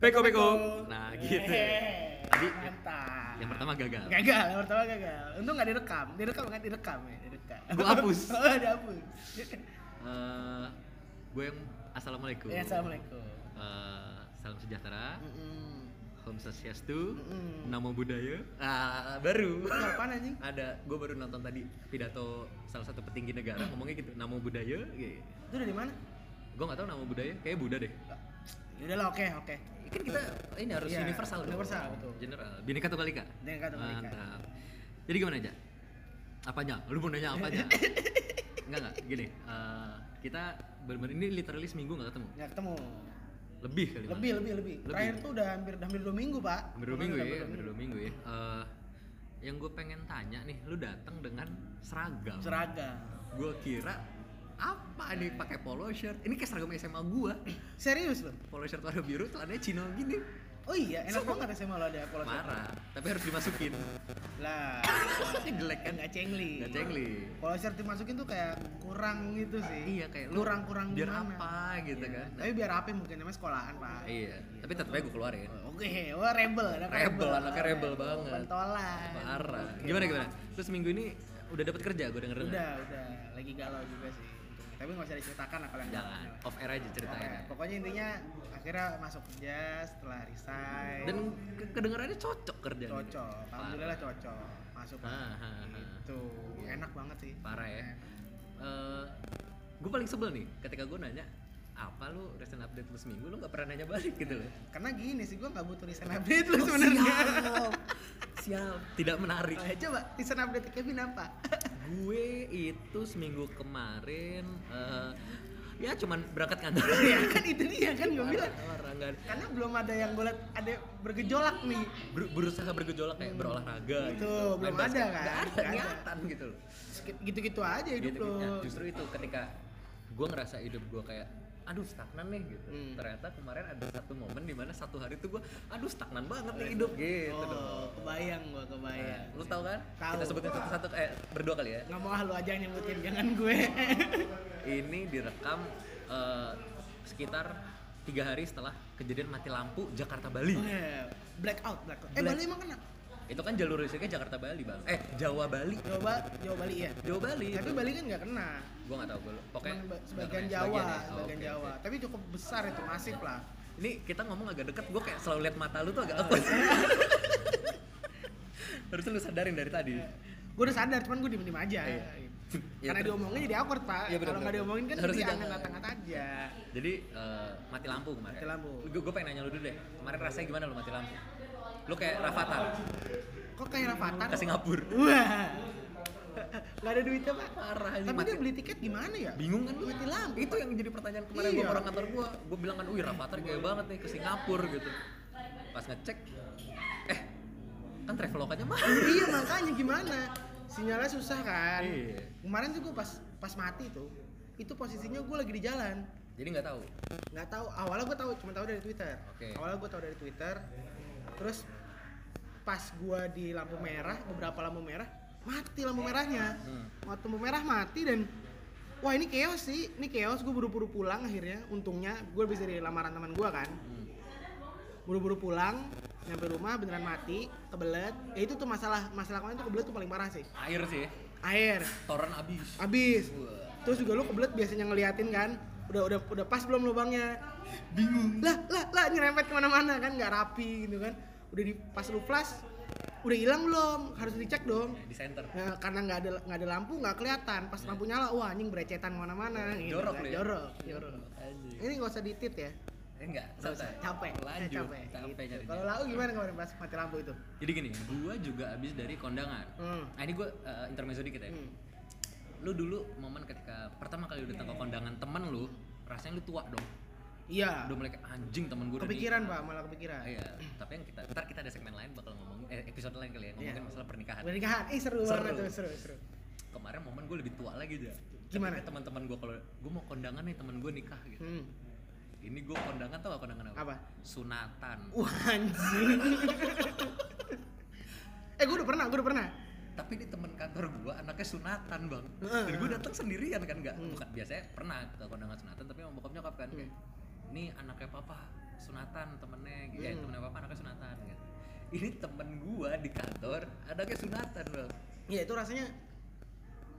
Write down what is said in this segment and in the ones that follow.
Peko Peko. Nah, gitu. Hehehe, Tadi mantap. yang pertama gagal. Gagal, yang pertama gagal. Untung nggak direkam. Direkam nggak direkam ya, direkam. Gua hapus. oh, dihapus. Eh, gue yang assalamualaikum. ya, assalamualaikum. Eh, salam sejahtera. Mm-mm. Om Swastiastu. Mm-mm. Namo Buddhaya. Ah, baru. Apaan anjing? Ada, gue baru nonton tadi pidato salah satu petinggi negara ngomongnya gitu, Namo Buddhaya. Gitu. Itu dari mana? Gue nggak tahu Namo Buddhaya, kayak Buddha deh. Ya udah lah, oke, oke. Kan kita ini harus Iya, universal dong. universal, betul. General. Bineka Tunggal Ika. Bineka Tunggal Ika. Mantap. Jadi gimana aja? Apanya? Lu mau nanya apa aja? Enggak enggak, gini. eh, kita benar-benar ini literally seminggu nggak ketemu. Nggak ketemu. Lebih kali. Lebih, lebih, lebih. Lebih. Terakhir tuh udah hampir hampir dua minggu, Pak. Hampir dua minggu Udah ya, hampir dua minggu ya. Eh, yang gue pengen tanya nih, lu datang dengan seragam. Seragam. Gue kira apa nih pakai polo shirt? Ini kayak seragam SMA gua. Serius loh? Polo shirt warna biru, celananya chino gini. Oh iya, enak banget SMA lo ada polo shirt. Marah, tapi harus dimasukin. Lah, Jelek kan? nggak cengli. Nggak cengli. Polo shirt dimasukin tuh kayak kurang gitu sih. Iya kayak lu kurang-kurang biar gimana. apa gitu Iya. kan. Tapi biar apa mungkin namanya sekolahan, Pak. Iya, tapi tetep aja gue keluarin. Oke, wah rebel, anak Rebel, anaknya rebel banget. Pentolan. Parah. Oke. Gimana gimana? Terus minggu ini udah dapat kerja gue denger Udah, udah. Lagi galau juga sih. Tapi nggak usah diceritakan lah kalau yang Jangan, galau. off air aja ceritain. Oke, Pokoknya intinya akhirnya masuk kerja setelah resign. Dan ke- kedengarannya cocok kerja. cocok. Alhamdulillah cocok. Masuk. Ah, ah, ah. Itu enak banget sih. Parah ya. gue paling sebel nih ketika gue nanya apa lu recent update lu seminggu lu nggak pernah nanya balik gitu loh. Karena gini sih, gue nggak butuh recent update lu sebenarnya. Siap. Siap. Tidak menarik. Eh, coba recent update Kevin apa? Gue itu seminggu kemarin eh, ya cuman berangkat kantor ya kan itu dia kan gue bilang. Nggak- Karena belum ada yang gue liat ada bergejolak nih. ber- berusaha bergejolak kayak berolahraga Itu, gitu. belum basket. ada kan? Nggak ada niatan gitu loh Gitu-gitu aja hidup Gitu, lo. nah, justru itu ketika gue ngerasa hidup gue kayak aduh stagnan nih gitu Hmm. ternyata kemarin ada satu momen di mana satu hari tuh gue aduh stagnan banget nih hidup gitu oh, dong kebayang gue kebayang. Nah, lu tahu kan Tahu. kita sebutin satu-satu eh berdua kali ya Nggak mau ah, lu aja yang nyebutin, jangan gue. ini direkam eh, sekitar tiga hari setelah kejadian mati lampu Jakarta Bali Oh, iya. Blackout, blackout. Eh Black- Bali emang kena? itu kan jalur listriknya Jakarta Bali bang eh Jawa Bali Jawa, Jawa Bali ya. Jawa Bali Tapi itu. Bali kan nggak kena. Gue nggak tahu gue pokoknya sebagian ya, Jawa, sebagian ya? Oh, sebagian Jawa. oke. Tapi cukup besar itu, masif lah. ini kita ngomong agak deket gue kayak selalu lihat mata lu tuh agak apa harusnya lu sadarin dari tadi Gue udah sadar, cuman gue diem-diem aja. Iya. Ya, Karena terus- diomongin jadi awkward, Pak. Iya, bener, Kalau nggak diomongin kan Harusnya jadi jangan. angkat-angkat aja. jadi eh, mati lampu kemarin Mati lampu. gue gue pengen nanya lu dulu deh kemarin rasanya gimana lu mati lampu lu kayak Rafathar Kok kayak Rafathar? ke Singapura Wah. Gak ada duitnya, Pak. Parah, ini Tapi mati- dia beli tiket gimana ya? bingung kan Mati lampu. itu yang jadi pertanyaan kemarin gue Iya. orang kantor gue gue bilang kan wih Rafathar gaya banget nih ke Singapura gitu pas ngecek eh kan traveloganya mah iya makanya gimana sinyalnya susah kan Iya. kemarin tuh gue pas pas mati tuh itu posisinya gue lagi di jalan jadi nggak tahu nggak tahu awalnya gue tahu cuma tahu dari twitter Oke. awalnya gue tahu dari twitter terus pas gue di lampu merah beberapa lampu merah mati lampu merahnya. Hmm. waktu lampu merah mati dan wah ini chaos sih. Ini chaos gue buru-buru pulang akhirnya. Untungnya gue bisa dari lamaran teman gue kan. Hmm. buru-buru pulang nyampe rumah beneran mati kebelet. Ya itu tuh masalah masalah kemarin tuh kebelet tuh paling parah sih. Air sih. Air. Toran abis. Habis Wah. terus juga lu kebelet biasanya ngeliatin kan udah udah udah pas belum lubangnya? Bingung. Lah lah lah nyerempet ke mana-mana kan nggak rapi gitu kan. Udah di pas lu flash udah hilang belum harus dicek dong di center Nah, karena nggak ada nggak ada lampu nggak kelihatan pas lampu nyala wah anjing berecetan ke mana-mana gitu Jorok kan. ya? jorok jorok Anjing. ini nggak usah ditit ya Eh, enggak, Nggak usah. santai. capek Lanjut, capek, capek gitu. kalau lau gimana kemarin pas mati lampu itu Jadi gini, gua juga abis dari kondangan. hmm. Nah ini gua uh, intermezzo dikit ya. Hmm. Lu dulu momen ketika pertama kali udah datang ke kondangan temen lu, rasanya lu tua dong. Iya Udah mulai anjing temen di- kepikiran pak malah kepikiran Iya, tapi yang kita ntar kita ada segmen lain bakal ngomong eh, episode lain kali ya ngomongin Iya. masalah pernikahan. pernikahan ih seru, Seru. banget tuh seru seru Kemarin momen gue lebih tua lagi aja. Gimana? Teman-teman gue kalau gue mau kondangan nih temen gue nikah gitu. hmm. Ini gue kondangan tau gak kondangan apa? Apa? Sunatan. wah anjing eh gue udah pernah gue udah pernah tapi ini temen kantor gua anaknya sunatan bang Heeh. dan gua datang sendirian kan nggak Hmm. bukan biasanya pernah ke kondangan sunatan tapi sama bokap nyokap kan kayak ini anaknya papa sunatan temennya gitu ya. Hmm. temennya papa anaknya sunatan gitu. Ini temen gua di kantor anaknya sunatan bro. Iya itu rasanya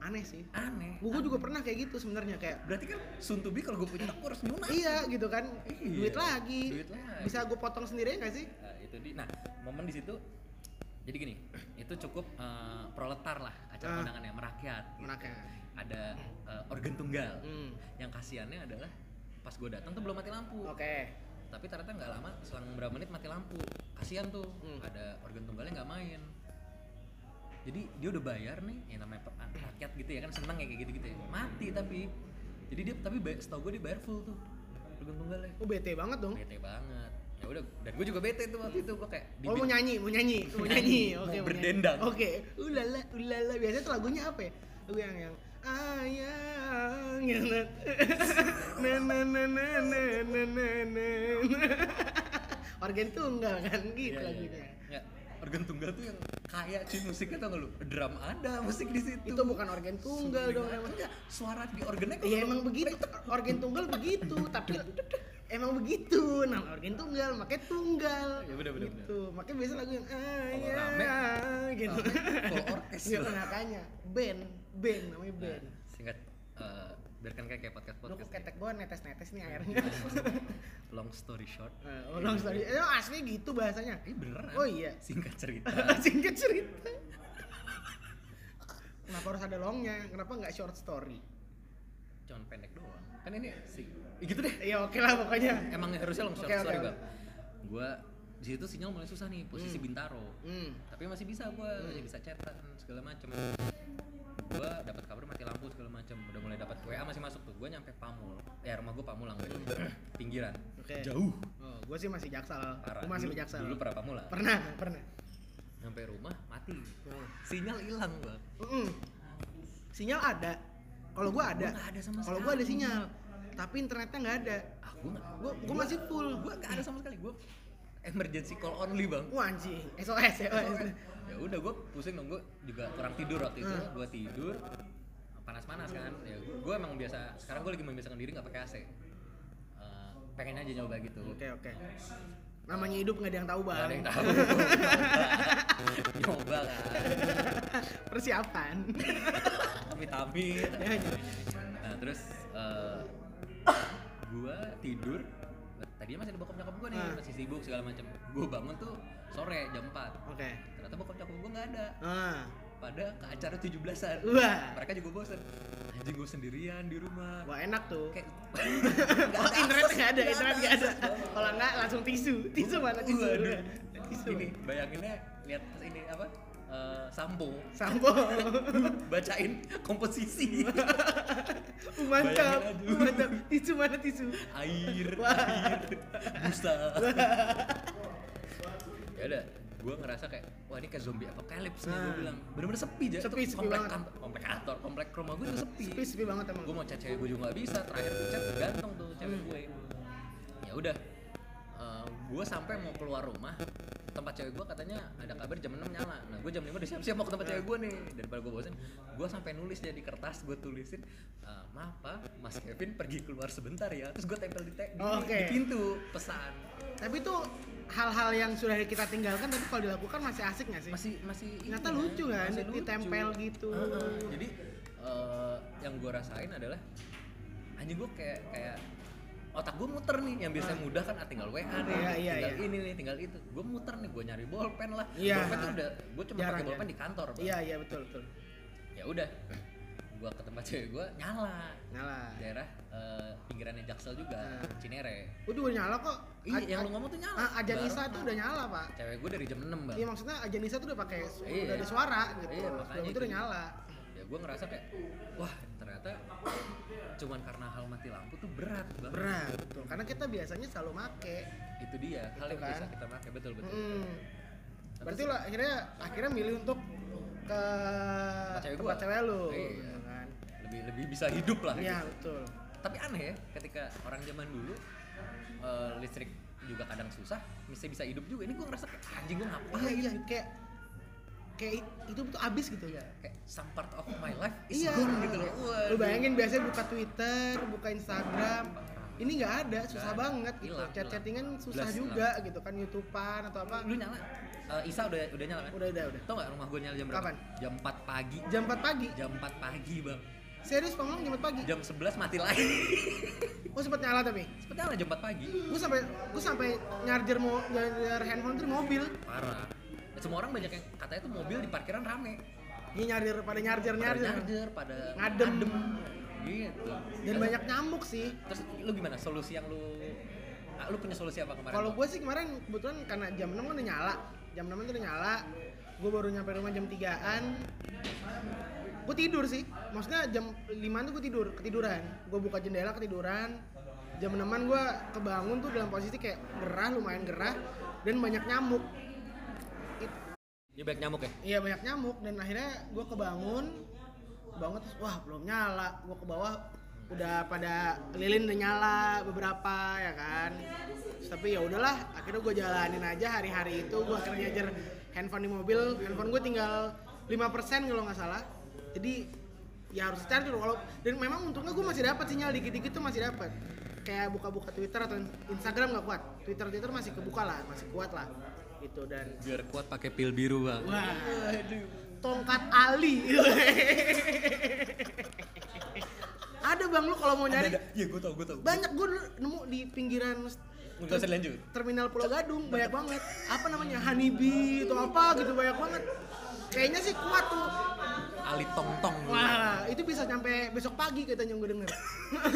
aneh sih. aneh. Gue juga pernah kayak gitu sebenarnya kayak berarti kan be kalau gue punya gue harus nyunat. Iya gitu kan. Iya, duit lagi. Duit lagi. bisa gue potong sendiri nggak sih? Nah, itu di nah momen di situ jadi gini itu cukup eh, proletar lah acara Ah. kondangannya merakyat menaknya ada eh, organ tunggal. Hmm. yang kasihannya adalah pas gue datang tuh belum mati lampu. Oke. Tapi ternyata nggak lama selang berapa menit mati lampu. Kasihan tuh Hmm. ada organ tunggalnya nggak main. Jadi dia udah bayar nih yang namanya rakyat gitu ya kan seneng ya kayak gitu gitu ya. Mati tapi. Jadi dia tapi setahu gue dia bayar full tuh organ tunggalnya. Oh bete banget dong. Bete banget. Ya udah dan gue juga bete tuh waktu itu gue kayak Oh mau nyanyi, mau nyanyi, mau Nyanyi, oke. mau berdendang. Oke, ulala, ulala. Biasanya tuh lagunya apa ya? Lagu yang yang ayang yang na na na na na na na na na Organ tunggal kan gitu Iya, iya, lagunya. iya. Nggak, organ tunggal tuh yang kaya cuy musiknya tau gak lu? Drum ada musik di situ. Itu bukan organ tunggal dong emang. suara di organnya Iya kalau emang begitu, organ tunggal begitu, tapi emang begitu, nama organ tunggal, makanya tunggal. Iya, bener, bener, gitu. Makanya biasa lagu yang rame, ayang gitu. rame, full orkes Iya loh. makanya band, band namanya Nah, band. singkat eh, biarkan kayak kayak podcast Lu podcast kok ketek gua netes-netes nih airnya. long story short oh, long story. Eh, asli gitu bahasanya. ini beneran Oh iya. singkat cerita Singkat cerita. Kenapa harus ada longnya? Kenapa nggak short story? cuman pendek doang kan ini sih ya gitu deh Ya oke lah pokoknya. emang harusnya long short oke, story oke. bang gua di situ sinyal mulai susah nih posisi Hmm. bintaro Hmm. tapi masih bisa gua Hmm. masih bisa chatan segala macem gua dapat kabar mati lampu segala macem udah mulai dapat WA masih masuk tuh gua nyampe Pamul ya rumah gua Pamulang gitu pinggiran Oke. jauh Oh, gua sih masih jaksel. Gua masih dulu, di jaksel. dulu pernah Pamulang Pernah, pernah. nyampe rumah mati Oh. sinyal hilang bang Mm-mm. Sinyal ada. Kalau gua ada. Ada Kalau gua ada sinyal. Tapi internetnya nggak ada. ah gua nggak Gua gua masih full. gua nggak ada sama sekali gua emergency call only bang Wah anjing. SOS ya. ya udah gue pusing dong gue juga kurang tidur waktu itu Hmm. gue tidur panas-panas kan ya gue emang biasa sekarang gue lagi membiasakan diri nggak pakai AC Eh, pengen aja nyoba gitu Oke oke. Namanya hidup nggak ada yang tahu bang. ada yang tahu nyoba kan Persiapan. amit-amit Ya, ya. nah terus gue tidur tadinya masih ada bokap nyokap gue nih Ah. masih sibuk segala macam gue bangun tuh sore jam 4 Oke. ternyata bokap nyokap gue nggak ada Ah. pada ke acara 17-an Wah. mereka juga bosen anjing gue sendirian di rumah Wah enak tuh. kayak Oh, internet nggak ada, internet nggak ada. Kalau nggak langsung tisu, tisu mana tisu? Waduh. Tisu. ini bayanginnya lihat ini apa eh, sampo Sampo. bacain komposisi Uh, mantap, mantap. Tisu mana tisu? air Wah. air busa ya udah gue ngerasa kayak wah ini kayak zombie apocalypse nih gue Nah. bilang bener-bener sepi aja Sepi, sepi komplek banget. kantor komplek kantor komplek rumah gue tuh sepi Sepi sepi banget emang. gue mau chat cewek gue juga gak bisa terakhir gue chat gantung tuh cewek Hmm. gue ya udah gue sampai mau keluar rumah tempat cewek gue katanya ada kabar jam 6 nyala nah gue jam 5 udah siap-siap mau ke tempat cewek gue nih daripada gue bosen gue sampai nulis jadi kertas gue tulisin "Eh, maaf pak mas Kevin pergi keluar sebentar ya terus gue tempel di, te- di, Oke. di pintu pesan Tapi itu hal-hal yang sudah kita tinggalkan tapi kalau dilakukan masih asik nggak sih? masih masih Ternyata iya, lucu kan, masih lucu. ditempel gitu. Heeh. jadi eh, yang gue rasain adalah anjing gue kayak kayak otak gue muter nih yang biasanya Ah. mudah kan ah, tinggal WA nih Iya, iya, tinggal iya. ini nih tinggal itu gue muter nih gue nyari bolpen lah Iya. bolpen tuh udah gue cuma pakai bolpen jarang. di kantor Bang. Iya iya betul betul. ya udah gue ke tempat cewek gue nyala Nyala. daerah eh, pinggirannya Jaksel juga Ah. Cinere Udah udah nyala kok. iya yang lu ngomong tuh nyala Ah, Ajan Baru Isa tuh udah nyala pak. cewek gue dari jam 6 bang Iya maksudnya Ajan Isa tuh udah pakai Iya. udah ada suara gitu. Iya, makanya itu udah nyala. ya gue ngerasa kayak wah cuman karena hal mati lampu tuh berat banget Berat betul. Karena kita biasanya selalu make. itu dia hal Itu yang kan. bisa kita pakai betul betul Mm. Tapi Berarti lo akhirnya akhirnya milih untuk ke cewek tempat gua. cewek lu. Iya. gitu kan. lebih lebih bisa hidup lah Iya gitu. betul. tapi aneh ya ketika orang zaman dulu eh, listrik juga kadang susah bisa bisa hidup juga ini gue ngerasa kayak anjing gue ngapain Iya iya kayak kayak itu tuh abis gitu. Iya, kayak some part of my life is Iya. gone gitu loh Lu bayangin biasanya buka Twitter, buka Instagram, ini nggak ada susah Nggak ada. banget gitu Hilang, chat chattingan susah Jelas, juga gitu kan youtubean atau apa Lu nyala? Eh, Isa udah udah nyala kan? udah udah udah Tau gak rumah gue nyala jam berapa? Kapan? Jam 4 pagi. jam 4 pagi Jam 4 pagi bang. serius pengong jam 4 pagi Jam 11 mati lagi. oh sempet nyala tapi Seperti nyala jam 4 pagi. gue sampai gue sampai nyarjer mau nyarjer handphone tuh di mobil Parah. Semua orang banyak yang katanya tuh mobil di parkiran rame. ini nyarjer pada nyarjer Pada nyarjer nyarjer, pada Ngadem. Gitu. dan banyak nyamuk sih. Terus lu gimana? Solusi yang lu ah, lu punya solusi apa kemarin? kalau gue sih kemarin kebetulan karena jam 6 kan udah nyala. Jam 6 itu udah nyala. Gue baru nyampe rumah jam 3an gue tidur sih. Maksudnya jam 5 tuh gue tidur ketiduran. Gue buka jendela ketiduran. Jam 6 gue kebangun tuh dalam posisi kayak gerah lumayan gerah. Dan banyak nyamuk Dia banyak nyamuk ya? iya banyak nyamuk. Dan akhirnya gue kebangun bangun terus wah belum nyala. Gue ke bawah udah pada lilin udah nyala beberapa ya kan? Terus, tapi ya udahlah akhirnya gue jalanin aja hari-hari itu. Gue akhirnya nyajar handphone di mobil. Handphone gue tinggal 5% kalau nggak salah. Jadi ya harus charger walau dan memang untungnya gue masih dapat sinyal dikit-dikit tuh masih dapat kayak buka-buka Twitter atau Instagram nggak kuat. Twitter Twitter masih kebuka lah masih kuat lah itu dan Biar kuat pakai pil biru bang. Wah, tongkat Ali. ada bang lu kalau mau nyari Iya gue tau gue tau. banyak gue nemu di pinggiran usah dilanjut. terminal Pulau Gadung banyak banget apa namanya honeybee atau apa gitu banyak banget kayaknya sih kuat tuh Ali Tong Tong. wah itu bisa sampai besok pagi katanya gue denger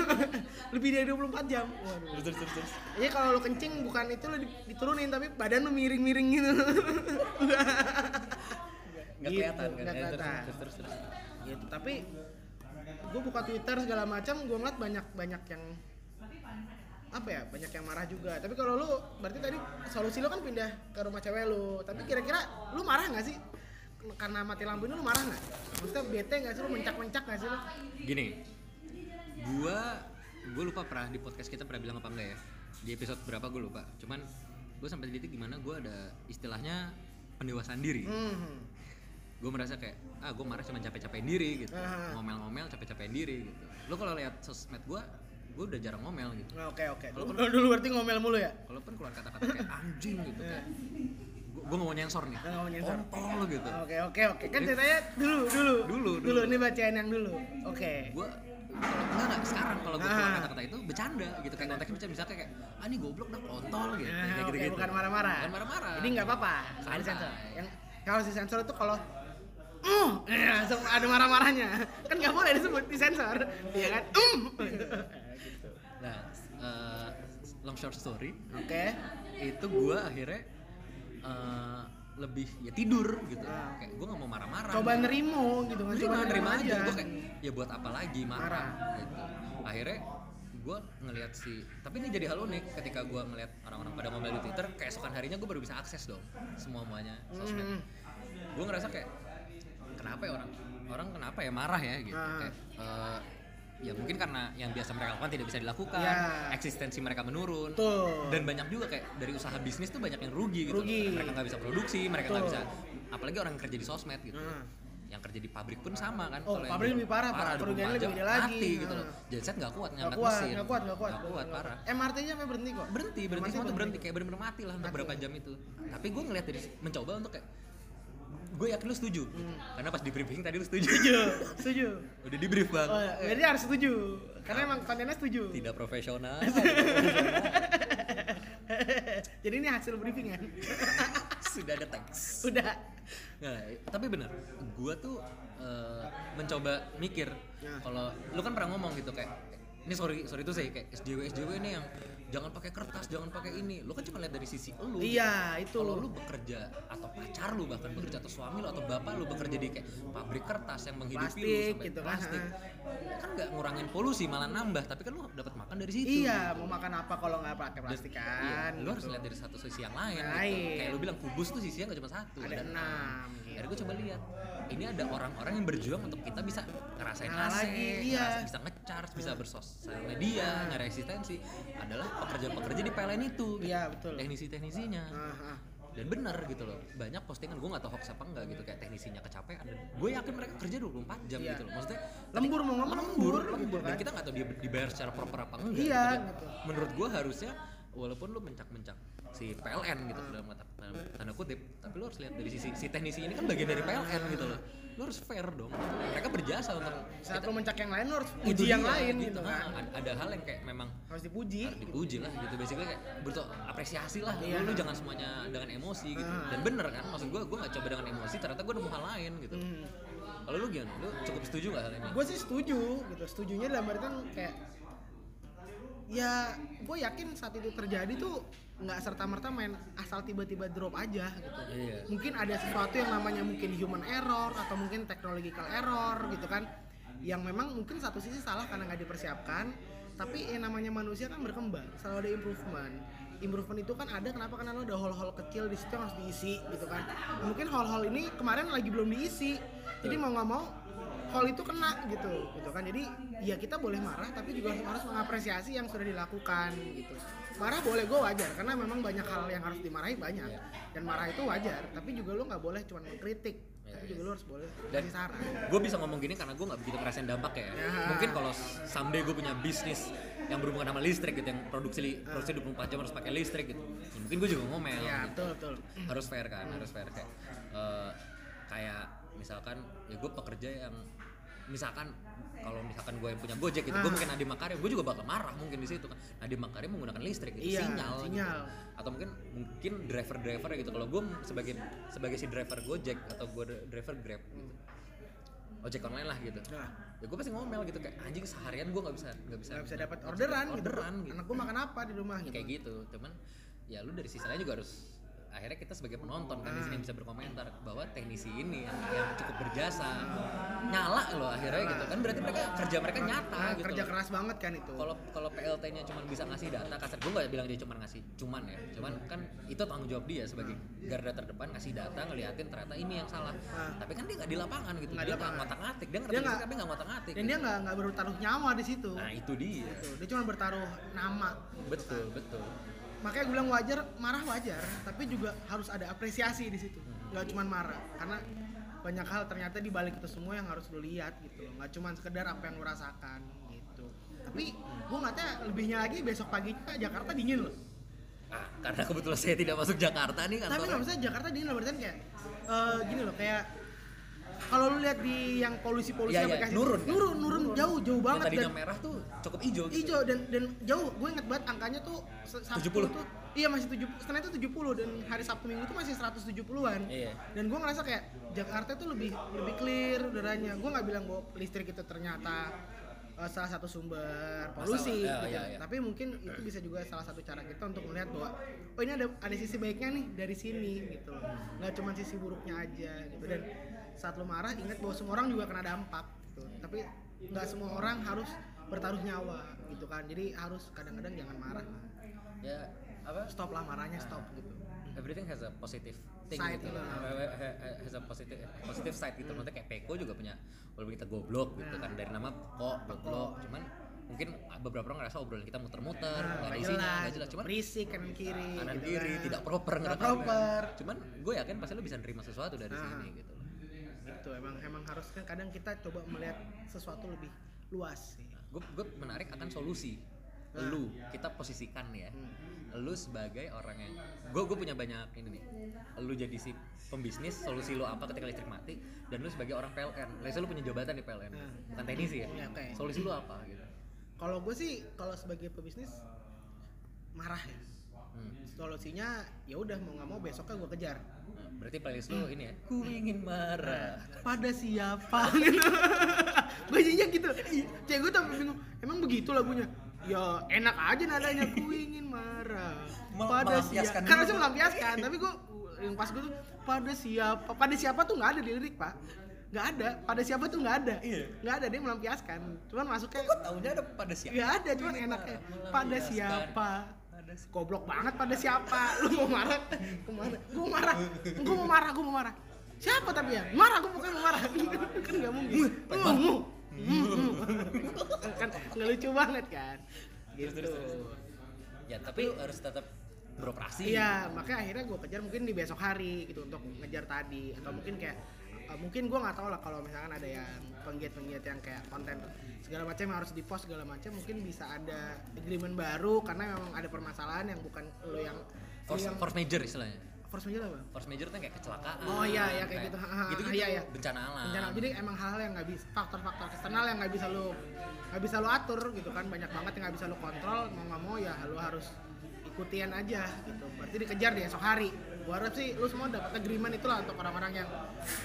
lebih dari 24 jam waduh Terus terus terus. terus. Iya kalau lu kencing bukan itu di- diturunin tapi badan lu miring-miring gitu. Nggak Gitu, kelihatan kan? nggak Ya, terus, kelihatan. terus terus terus. gitu tapi gue buka twitter segala macam gue ngeliat banyak banyak yang apa ya banyak yang marah juga tapi kalau lu berarti tadi solusi lu kan pindah ke rumah cewek lu tapi kira-kira lu marah nggak sih karena mati lampu ini lu marah nggak maksudnya bete nggak sih lu mencak-mencak nggak sih lu Gini, gua gua lupa pernah di podcast kita pernah bilang apa enggak ya di episode berapa gue lupa. Cuman gue sampai di titik gimana gue ada istilahnya pendewasaan diri. hmm. Gue merasa kayak ah gue marah cuma capek-capekin diri gitu, Ah. ngomel-ngomel capek-capekin diri gitu. Lo kalau lihat sosmed gue, gue udah jarang ngomel gitu. oke oke Walaupun- dulu, dulu berarti ngomel mulu ya Walaupun keluar kata-kata kayak anjing gitu kayak gue mau nyensor nih, Nggak mau nyensor. kontol gitu. Oke oke oke. Kan ceritanya dulu dulu. Dulu, dulu. Ini bacaan yang dulu. Oke. Gue kalau enggak enggak. Sekarang kalau gue keluar Ah. kata-kata itu bercanda gitu. Kayak konteksnya bisa misalnya kayak ah ini goblok dah kontol gitu. Nah, kayak oke, gitu gitu bukan marah-marah. Bukan marah-marah. Jadi nggak apa-apa. Santai. disensor yang yang harus disensor itu kalau uh, eh, langsung ada marah-marahnya. Kan nggak boleh disebut disensor iya kan? Um. Gitu nah eh, long short story. Oke. Itu gue akhirnya eh, lebih ya tidur gitu Ah. kayak gue nggak mau marah-marah coba gitu. nerimo gitu kan coba nerima aja gue kayak ya buat apa lagi marah, Marah. gitu akhirnya gue ngelihat si tapi ini jadi hal unik ketika gue ngelihat orang-orang pada ngomel di twitter keesokan harinya gue baru bisa akses dong semua muanya sosmed Hmm. gue ngerasa kayak kenapa ya orang orang kenapa ya marah ya gitu Ah. kayak eh, ya mungkin karena yang biasa mereka lakukan tidak bisa dilakukan Ya. eksistensi mereka menurun Tuh. dan banyak juga kayak dari usaha bisnis tuh banyak yang rugi gitu Rugi. mereka nggak bisa produksi mereka nggak bisa apalagi orang yang kerja di sosmed gitu Hmm. yang kerja di pabrik pun sama kan Oh, Kalau pabrik lebih parah. 24 Kerugiannya lebih gede lagi. mati gitu loh Nah. genset nggak kuat nggak ngangkat kuat mesin nggak kuat nggak kuat Nggak kuat parah MRT-nya sampai berhenti kok berhenti berhenti MRT semua tuh berhenti kayak bener-bener mati lah untuk Mati. berapa jam itu tapi gue ngeliat dari mencoba untuk kayak gue yakin lu setuju. Hmm. karena pas di briefing tadi lu setuju. Setuju setuju. Udah di brief bang oh, ya, berarti harus setuju. Karena emang kontennya setuju. Tidak profesional. Jadi ini hasil briefing kan sudah ada teks. Udah Nah, tapi bener, gua tuh eh, mencoba mikir Nah. kalau lu kan pernah ngomong gitu kayak ini sorry sorry itu saya kayak SJW SJW ini yang jangan pakai kertas, jangan pakai ini. Lu kan cuma lihat dari sisi lu. iya itu Kalau lu bekerja atau pacar lu bahkan bekerja atau suami lu atau bapak lu bekerja di kayak pabrik kertas yang menghidupi lu Plastik sampai gitu kan, plastik. ha. Kan nggak ngurangin polusi malah nambah, tapi kan lu dapat makan dari situ. iya mau makan apa kalau nggak pakai plastik iya, kan lu harus gitu. lihat dari satu sisi yang lain, gitu. Kayak lu bilang kubus tuh sisinya nggak cuma satu Ada enam, gitu. akhirnya gue coba lihat ini ada orang-orang yang berjuang untuk kita bisa ngerasain Nah, AC, lagi, iya. ngerasa- bisa ngecharge, bisa bersosial media, nyari eksistensi adalah pekerja-pekerja di PLN itu iya betul teknisi-teknisinya Ah, ah. Dan bener gitu loh banyak postingan gue nggak tahu hoax apa enggak gitu kayak teknisinya kecapean dan gue yakin mereka kerja 24 jam Iya. gitu loh maksudnya Lembur mau nggak mau lembur, lembur dan kan? kita nggak tahu dia dibayar secara proper apa enggak Iya, gitu. Dan gitu. menurut gue harusnya walaupun lu mencak-mencak si PLN gitu dalam kata tanda kutip tapi lu harus lihat dari sisi si teknisi ini kan bagian dari PLN gitu loh lu harus fair dong. Mereka berjasa untuk saat lo mencak yang lain lo harus puji yang dia, lain gitu. Nah, kan. Ada- ada hal yang kayak memang harus dipuji harus dipuji lah gitu. Basically kayak butuh apresiasi lah. Iya. lu, lu jangan semuanya dengan emosi gitu. Ah. dan bener kan? Maksud gue gue gak coba dengan emosi ternyata gue nemu hal lain gitu. Hmm. kalau lu gimana? Lu cukup setuju gak hal ini? Gue sih setuju gitu. Setujunya dalam artian kayak ya gue yakin saat itu terjadi tuh nggak serta merta main asal tiba-tiba drop aja gitu. Iya. Mungkin ada sesuatu yang namanya mungkin human error atau mungkin technological error gitu kan yang memang mungkin satu sisi salah karena nggak dipersiapkan tapi yang namanya manusia kan berkembang selalu ada improvement. Improvement itu kan ada kenapa? Karena lo ada hole-hole kecil di situ yang harus diisi gitu kan. Mungkin hole-hole ini kemarin lagi belum diisi. Jadi mau nggak mau hole itu kena gitu gitu kan jadi ya kita boleh marah tapi juga harus, mengapresiasi yang sudah dilakukan gitu marah boleh gue wajar karena memang banyak hal yang harus dimarahi banyak Iya. dan marah itu wajar tapi juga lo nggak boleh cuma mengkritik Iya, tapi iya. juga lo harus boleh Dan- saran gue bisa ngomong gini karena gue nggak begitu ngerasain dampak ya. Ya. Mungkin kalau someday gue punya bisnis yang berhubungan sama listrik gitu, yang produksi li- Ah. produksi 24 jam harus pakai listrik gitu. Ya, mungkin gue juga ngomel. ya gitu. betul betul Harus fair kan, harus fair kayak eh, kayak misalkan ya gue pekerja yang misalkan kalau misalkan gue yang punya Gojek gitu, gue Ah. mungkin Nadiem Makarim, gue juga bakal marah mungkin di situ kan. Nadiem Makarim menggunakan listrik itu Iya, sinyal, gitu. sinyal. atau mungkin mungkin driver-driver gitu. Kalau gue sebagai sebagai si driver Gojek atau gue driver Grab gitu. Ojek online lah gitu. nah Ya gue pasti ngomel gitu kayak anjing seharian gue nggak bisa nggak bisa nggak bisa dapat orderan, orderan gitu. gitu. anak gue makan apa di rumah gitu Kayak gitu. Cuman ya lu dari sisi lain juga harus akhirnya kita sebagai penonton kan di sini bisa berkomentar bahwa teknisi ini yang, yang cukup berjasa nyala loh akhirnya gitu kan. Berarti mereka kerja mereka nyata Nah, gitu kerja loh. keras banget kan itu. Kalau kalau PLT-nya cuma bisa ngasih data kasar gue nggak bilang dia cuma ngasih cuman ya. Cuman kan itu tanggung jawab dia sebagai garda terdepan ngasih data ngeliatin ternyata ini yang salah. Nah. tapi kan dia nggak di lapangan gitu di dia nggak ngotak ngatik dia ngerti Dia tapi nggak ngotak ngatik dan dia nggak nggak bertaruh nyawa di situ. Nah itu dia. Gitu. dia cuma bertaruh nama. Betul betul makanya gue bilang wajar marah wajar tapi juga harus ada apresiasi di situ. Nggak cuma marah karena banyak hal ternyata di balik itu semua yang harus lo lihat gitu loh. nggak cuma sekedar apa yang lo rasakan gitu. Tapi gue nggak tahu lebihnya lagi besok paginya Jakarta dingin loh. Ah, karena kebetulan saya tidak masuk Jakarta nih kan tapi nggak bisa Jakarta dingin loh berarti kayak eh, gini loh kayak kalau lu lihat di yang polusi-polusi Iya, iya, aplikasi nurun kan? nurun, nurun jauh jauh yang banget tadinya dan merah tuh cukup hijau gitu. hijau dan dan jauh gue inget banget angkanya tuh 70. tuh iya masih 70 setelah itu 70 dan hari Sabtu Minggu tuh masih 170-an Iya. dan gue ngerasa kayak Jakarta tuh lebih lebih clear udaranya gue nggak bilang bahwa listrik itu ternyata uh, salah satu sumber polusi Masalah, ya, gitu. ya, ya. tapi mungkin itu bisa juga salah satu cara kita untuk melihat bahwa oh ini ada ada sisi baiknya nih dari sini gitu nggak cuma sisi buruknya aja gitu dan saat lo marah ingat bahwa semua orang juga kena dampak gitu. Tapi nggak semua orang harus bertaruh nyawa gitu kan. Jadi harus kadang-kadang jangan marah lah. ya apa? Stop lah marahnya stop gitu. Everything has a positive thing Side, gitu. ha- has a positive positive side gitu. Maksudnya kayak Peko juga punya walaupun kita goblok gitu Nah. kan dari nama kok goblok cuman mungkin beberapa orang ngerasa obrolan kita muter-muter Nah, nggak ada isinya jelas, nggak jelas. cuman berisik kanan kiri kanan gitu kiri kan. tidak proper Nggak proper. Cuman gue yakin pasti lo bisa nerima sesuatu dari Ah. sini gitu gitu emang emang harus kan kadang kita coba melihat sesuatu lebih luas sih. Gue gue menarik akan solusi. Nah. lu kita posisikan ya. Hmm. lu sebagai orang yang gue gue punya banyak ini nih. Lu jadi si pembisnis solusi lu apa ketika listrik mati dan lu sebagai orang PLN say lu punya jabatan di PLN Hmm. bukan teknisi ya? Iya, solusi lu apa gitu? Kalau gue sih kalau sebagai pebisnis marah ya. Hmm. solusinya ya udah mau nggak mau besoknya gue kejar Nah, berarti playlist lu ini ya? Ku ingin marah pada siapa? Gitu. Bajunya gitu. Cewek gue tapi bingung emang begitu lagunya? Ya enak aja nadanya. Ku ingin marah pada siapa karena saya melampiaskan tapi gue yang pas gue tuh pada siapa pada siapa tuh nggak ada di lirik pak. Nggak ada. Pada siapa tuh nggak ada. Iya. nggak ada dia melampiaskan. Cuman masuknya kok taunya ada pada siapa? Nggak ada cuman Ini enaknya pada siapa Pada si- goblok banget pada siapa? Lu mau marah? Ke mana gue mau marah. Gue mau marah gue mau marah. Siapa tapi ya? Marah gue pokoknya mau marah. Kan nggak mungkin. Uh, uh, uh. kan nggak lucu banget kan? Gitu ya tapi harus tetap beroperasi. Iya, makanya akhirnya gue kejar mungkin di besok hari gitu untuk ngejar tadi. Atau mungkin kayak uh, mungkin gue nggak tahu lah kalau misalkan ada yang penggiat-penggiat yang kayak konten segala macam harus di post segala macam mungkin bisa ada agreement baru karena memang ada permasalahan yang bukan lo yang force, yang force major istilahnya force major apa? force major tuh kayak kecelakaan Oh iya iya kayak gitu. Gitu gitu iya, iya. bencana alam Bencana. Jadi emang hal-hal yang nggak bisa faktor-faktor eksternal yang nggak bisa lo nggak bisa lo atur gitu kan banyak banget yang nggak bisa lo kontrol mau nggak mau ya lo harus ikutin aja gitu. Berarti dikejar di esok hari. Gua harap sih lu semua dapat agreement itulah untuk orang-orang yang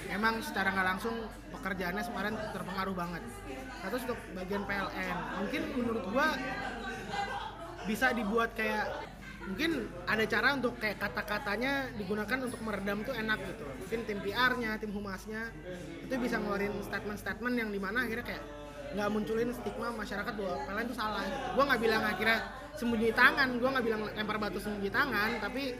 emang secara nggak langsung pekerjaannya kemarin terpengaruh banget. Nah, terus untuk bagian PLN, mungkin menurut gua bisa dibuat kayak mungkin ada cara untuk kayak kata-katanya digunakan untuk meredam tuh enak gitu mungkin tim PR-nya, tim humasnya itu bisa ngeluarin statement-statement yang di mana akhirnya kayak nggak munculin stigma masyarakat bahwa PLN itu salah gitu. Gua nggak bilang akhirnya sembunyi tangan, gua nggak bilang lempar batu sembunyi tangan, tapi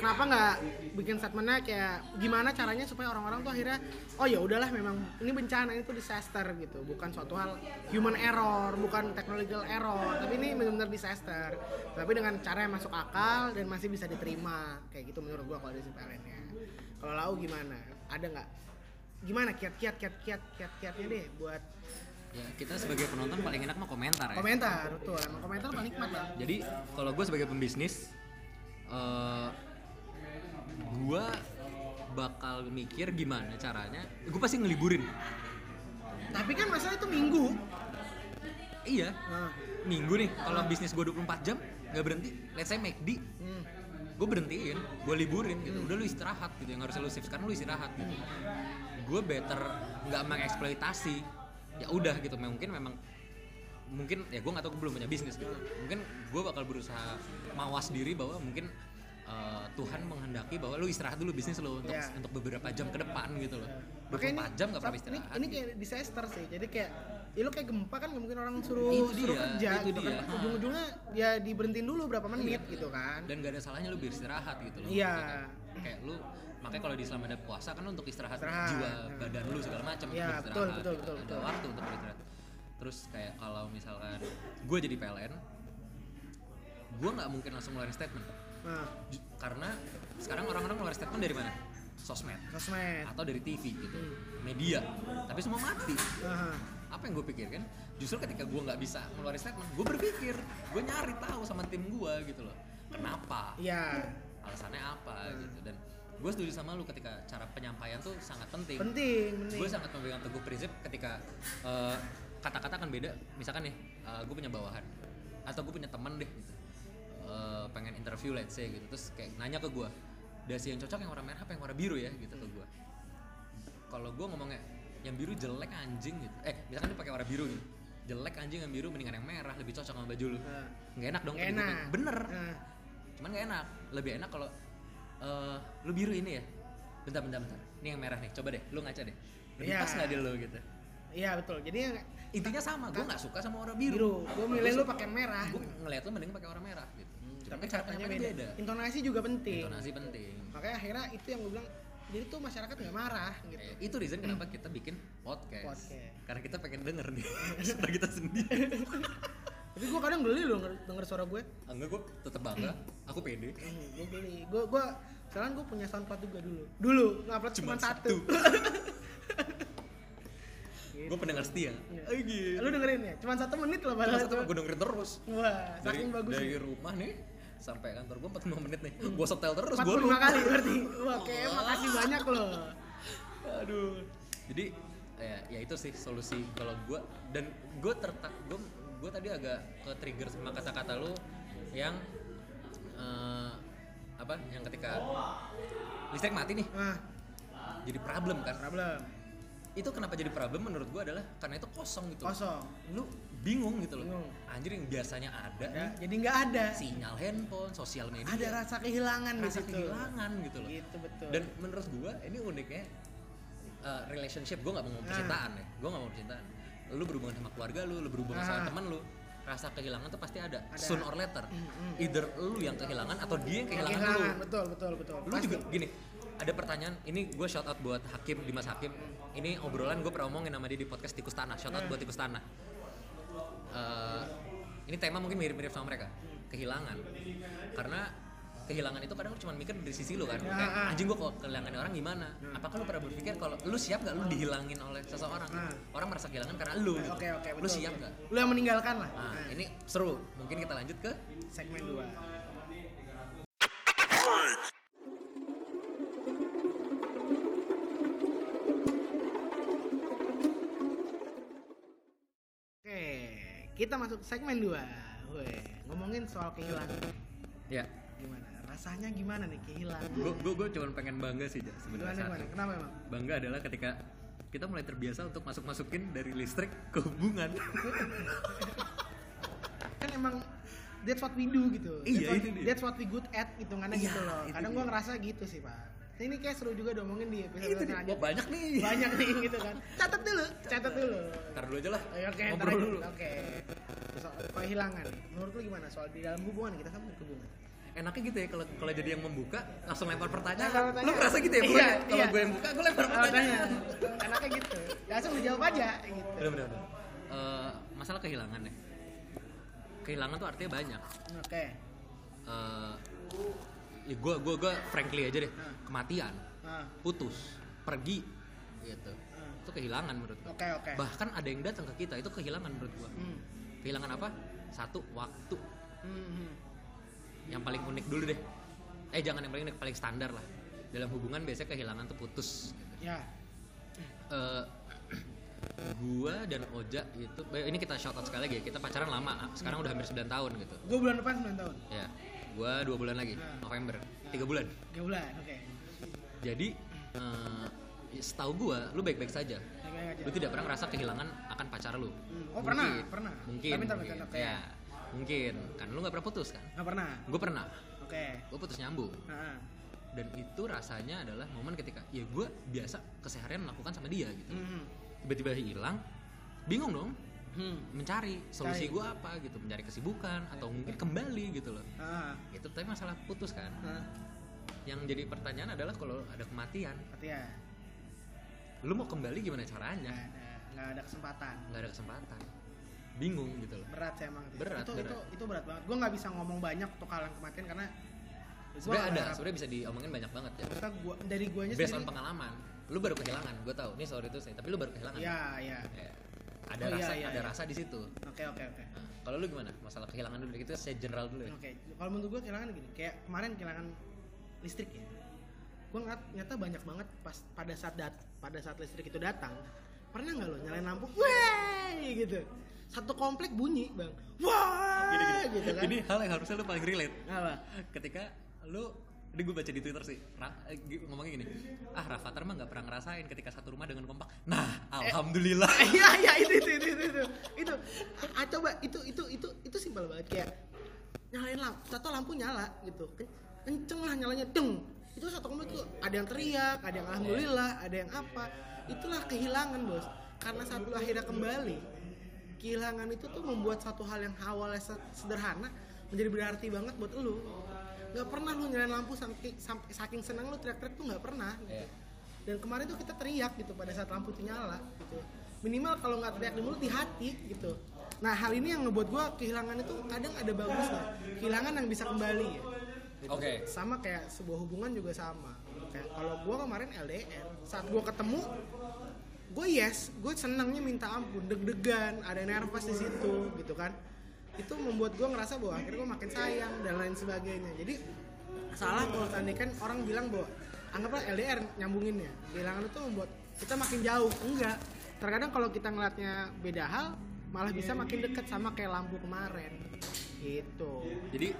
kenapa nggak bikin statementnya kayak gimana caranya supaya orang-orang tuh akhirnya oh ya udahlah memang ini bencana itu disaster gitu. Bukan suatu hal human error bukan technological error tapi ini benar-benar disaster. Tapi dengan cara yang masuk akal dan masih bisa diterima kayak gitu menurut gua kalau PLN nya kalau lau gimana? Ada nggak? Gimana kiat-kiat kiat-kiat kiat-kiatnya deh buat ya kita sebagai penonton paling enak mah komentar ya. Komentar betul. Emang komentar paling nikmat lah. Jadi kalau gue sebagai pembisnis eh gue bakal mikir gimana caranya. Gue pasti ngeliburin. Tapi kan masalah itu minggu. Iya. Nah, minggu nih kalau bisnis gue 24 jam nggak berhenti. Let's say McD hmm. gue berhentiin gue liburin gitu. Udah lu istirahat gitu yang harus lu save sekarang lu istirahat gitu. Gue better nggak mengeksploitasi. Ya udah gitu mungkin memang mungkin ya gue nggak tahu gue belum punya bisnis gitu. Mungkin gue bakal berusaha mawas diri bahwa mungkin uh, Tuhan menghendaki bahwa lu istirahat dulu bisnis lu untuk Iya. untuk beberapa jam ke depan gitu loh Makanya 24 jam nggak pernah ini, istirahat ini gitu. kayak disaster sih. Jadi kayak ya lu kayak gempa kan mungkin orang suruh Itu suruh dia, kerja itu gitu dia. kan. Ujung-ujungnya ya diberhentiin dulu berapa menit Iya. gitu kan. dan gak ada salahnya lu beristirahat gitu loh Iya. Kayak- kayak lu makanya kalau di Islam ada puasa kan untuk istirahat, Istirahat. jiwa Nah. badan lu segala macam Iya, untuk betul, istirahat. betul, betul, ada betul. waktu untuk beristirahat terus kayak kalau misalkan gue jadi PLN gue nggak mungkin langsung ngeluarin statement Nah, karena sekarang orang-orang ngeluarin statement dari mana? Sosmed. Sosmed. atau dari TV gitu. Hmm. media. Tapi semua mati. Nah, apa yang gue pikirkan? Justru ketika gue nggak bisa ngeluarin statement gue berpikir gue nyari tahu sama tim gue gitu loh. Kenapa? Iya. alasannya apa Hmm. gitu. Dan gue setuju sama lu ketika cara penyampaian tuh sangat penting, Penting, penting. gue sangat memegang teguh prinsip ketika eh, kata-kata kan beda. Misalkan nih gue punya bawahan. Atau gue punya teman deh gitu Eh, pengen interview let's say gitu. Terus kayak nanya ke gue dasi yang cocok yang warna merah apa yang warna biru ya? Gitu ke gue kalau gue ngomongnya yang biru jelek anjing gitu. Eh misalkan dia pakai warna biru gitu. Jelek anjing yang biru mendingan yang merah lebih cocok sama baju lu. Nah, nggak enak dong nggak tapi gua enak. pengen- bener. Nah, cuman gak enak. Lebih enak kalau eh lu biru ini ya. Bentar bentar bentar. Ini yang merah nih. Coba deh lu ngaca deh. Lebih Iya. pas nggak di lu gitu? Iya betul. Jadi yang intinya sama. Gue nggak suka sama warna biru, biru. Gue milih lu pakai merah. gue ngeliat lu mending pakai warna merah gitu Tapi cara katanya penyampaiannya beda. beda Intonasi juga penting. intonasi penting Makanya akhirnya itu yang gue bilang jadi tuh masyarakat nggak marah gitu. Eh, itu reason kenapa kita bikin podcast. Podcast. karena kita pengen denger nih suara kita sendiri Tapi gue kadang geli loh denger, denger suara gue. Enggak gue tetap bangga aku pede Hmm, gue beli gue gue sekarang gue punya soundcloud juga dulu dulu ngupload cuma Cuma satu, gue pendengar setia Iya. oh, gitu. lu dengerin ya cuma satu menit loh Cuma satu itu gue dengerin terus wah dari, saking bagus dari rumah nih sampai kantor gue 45 menit nih. Gue setel terus gue 45 kali berarti. Wah. makasih banyak loh. Aduh. Jadi ya, ya itu sih solusi kalau gue dan gue tertak gue gue tadi agak ke trigger sama kata-kata lu yang eh, apa yang ketika listrik mati nih. Nah jadi problem kan. Problem. Itu kenapa jadi problem menurut gue adalah karena itu kosong gitu. Kosong. Lu bingung gitu loh Bingung. anjir yang biasanya ada ya, nih, jadi nggak ada sinyal handphone sosial media ada rasa kehilangan rasa situ. kehilangan gitu loh gitu betul dan menurut gua ini uniknya uh, relationship gua nggak mau ngomong Ah. percintaan ya gua nggak mau percintaan lu berhubungan sama keluarga lu lu berhubungan sama Ah. teman lu rasa kehilangan tuh pasti ada, Ada. soon or later Mm, mm. either lu yang kehilangan atau dia yang kehilangan, kehilangan lu betul betul betul lu Pasti. juga gini ada pertanyaan ini gue shout out buat Hakim Dimas Hakim ini obrolan gue pernah omongin sama dia di podcast Tikus Tanah shout out Hmm. buat Tikus Tanah Eh, ini tema mungkin mirip-mirip sama mereka kehilangan karena kehilangan itu kadang lu cuma mikir dari sisi lu kan Ya, kayak ah. anjing gua kalau kehilangan orang gimana Ya. apakah lu pernah berpikir kalau lu siap nggak lu dihilangin oleh seseorang Ah. orang merasa kehilangan karena lu gitu. Oke oke lu siap betul. nggak Lu yang meninggalkan lah. nah Nah, ini seru mungkin kita lanjut ke segmen 2. Kita masuk ke segmen 2. Weh, ngomongin soal kehilangan. ya Gimana? Rasanya gimana nih kehilangan? gua, gua cuma pengen bangga sih Ja, Gimana sebenarnya. Kenapa emang? bangga adalah ketika kita mulai terbiasa untuk masuk masukin dari listrik ke hubungan Kan emang that's what we do gitu. Iya, that's what, itu dia. That's what we good at hitungannya Iya, gitu loh. Kadang gua ngerasa gitu sih, Pak. Nah, ini kayak seru juga diomongin di episode itu dia selanjutnya. Wah, banyak nih Banyak nih gitu kan. Catat dulu, catat dulu. ntar dulu aja lah Oke, oke, ntar dulu Oke. Soal kehilangan. Menurut lu gimana soal di dalam hubungan kita sama ke hubungan? enaknya gitu ya kalau kalau jadi yang membuka langsung lempar pertanyaan pertanyaan. lu ngerasa gitu ya Iya, kalau iya. gue yang buka gue lempar Oh, pertanyaan tanya. Enaknya gitu. Langsung dijawab aja gitu. bener bener bener. Eh, masalah kehilangan ya kehilangan tuh artinya banyak Oke. Eh, ya gue gue gue frankly aja deh kematian putus pergi gitu. Itu kehilangan menurut gue Oke, oke. bahkan ada yang datang ke kita itu kehilangan menurut gue Hmm. kehilangan apa? Satu waktu. Hmm, hmm. yang paling unik dulu deh. Eh jangan yang paling unik paling standar lah. Dalam hubungan biasanya kehilangan tuh putus Ya. Eh, gua dan Oja itu eh, ini kita shout out sekali lagi ya kita pacaran lama sekarang udah hampir 9 tahun gitu. Gue bulan depan 9 tahun. ya gua dua bulan lagi. November tiga bulan 3 bulan. Oke. jadi eh, setahu gua lu baik-baik saja Baik-baik aja. lu tidak pernah ngerasa kehilangan akan pacar lu Hmm. Oh, pernah, pernah. mungkin Tapi mungkin. bentar, ya mungkin kan lu nggak pernah putus kan Nggak pernah. gue pernah Oke. gue putus nyambung Heeh. dan itu rasanya adalah momen ketika ya gue biasa keseharian melakukan sama dia gitu Hmm. tiba-tiba hilang bingung dong Hmm. mencari solusi Cari. gue apa gitu mencari kesibukan atau mungkin kembali gitu loh Ah. itu tapi masalah putus kan Ah. yang jadi pertanyaan adalah kalau ada kematian ya lu mau kembali gimana nggak caranya ada nggak ada kesempatan. nggak ada kesempatan bingung gitu loh Berat sih emang. Berat, itu, berat. itu itu berat banget. Gue nggak bisa ngomong banyak untuk hal yang kematian karena sebenarnya ada sebenarnya bisa diomongin banyak banget ya Maksudnya gua dari guanya based on sendiri. pengalaman lu baru kehilangan gue tahu ini sorry itu sih tapi lu baru kehilangan Iya, iya. Ya, ada Oh, iya, rasa iya, ada iya. rasa di situ Oke, oke, oke. Nah, kalau lu gimana masalah kehilangan dulu kita saya general dulu ya Oke, kalau menurut gue kehilangan gini, kayak kemarin kehilangan listrik ya. Gue ngeliat ternyata banyak banget pas pada saat dat pada saat listrik itu datang, pernah nggak lo nyalain lampu, wah gitu, satu komplek bunyi bang, wah Gini, gini. gitu kan? ini hal yang harusnya lu paling relate Apa? ketika lu ini gue baca di twitter sih Ra- eh, ngomongnya gini ah Rafathar mah nggak pernah ngerasain ketika satu rumah dengan kompak nah alhamdulillah Iya iya itu itu itu itu itu, itu. Ah, coba itu itu itu itu simpel banget kayak nyalain lampu, satu lampu nyala gitu, Ken- kenceng lah nyalanya, deng. Itu satu komplek tuh ada yang teriak, ada yang alhamdulillah, ada yang apa. Itulah kehilangan bos. Karena saat lu akhirnya kembali, kehilangan itu tuh membuat satu hal yang awalnya se- sederhana menjadi berarti banget buat lu. Gak pernah lu nyalain lampu saking, sampai saking senang lu teriak-teriak tuh nggak pernah. Iya. Dan kemarin tuh kita teriak gitu pada saat lampu itu nyala gitu. Minimal kalau nggak teriak di mulut di hati gitu. Nah hal ini yang ngebuat gua kehilangan itu kadang ada bagusnya. Kehilangan yang bisa kembali ya. Gitu. Oke. Sama kayak sebuah hubungan juga sama. Kayak kalau gua kemarin LDR, saat gua ketemu gue yes, gue senangnya minta ampun, deg-degan, ada nervous di situ gitu kan. Itu membuat gue ngerasa bahwa akhirnya gue makin sayang dan lain sebagainya. Jadi salah kalau tadi kan orang bilang bahwa anggaplah LDR nyambunginnya, kehilangan itu membuat kita makin jauh. Enggak. Terkadang kalau kita ngeliatnya beda hal, malah bisa makin dekat sama kayak lampu kemarin. Gitu. jadi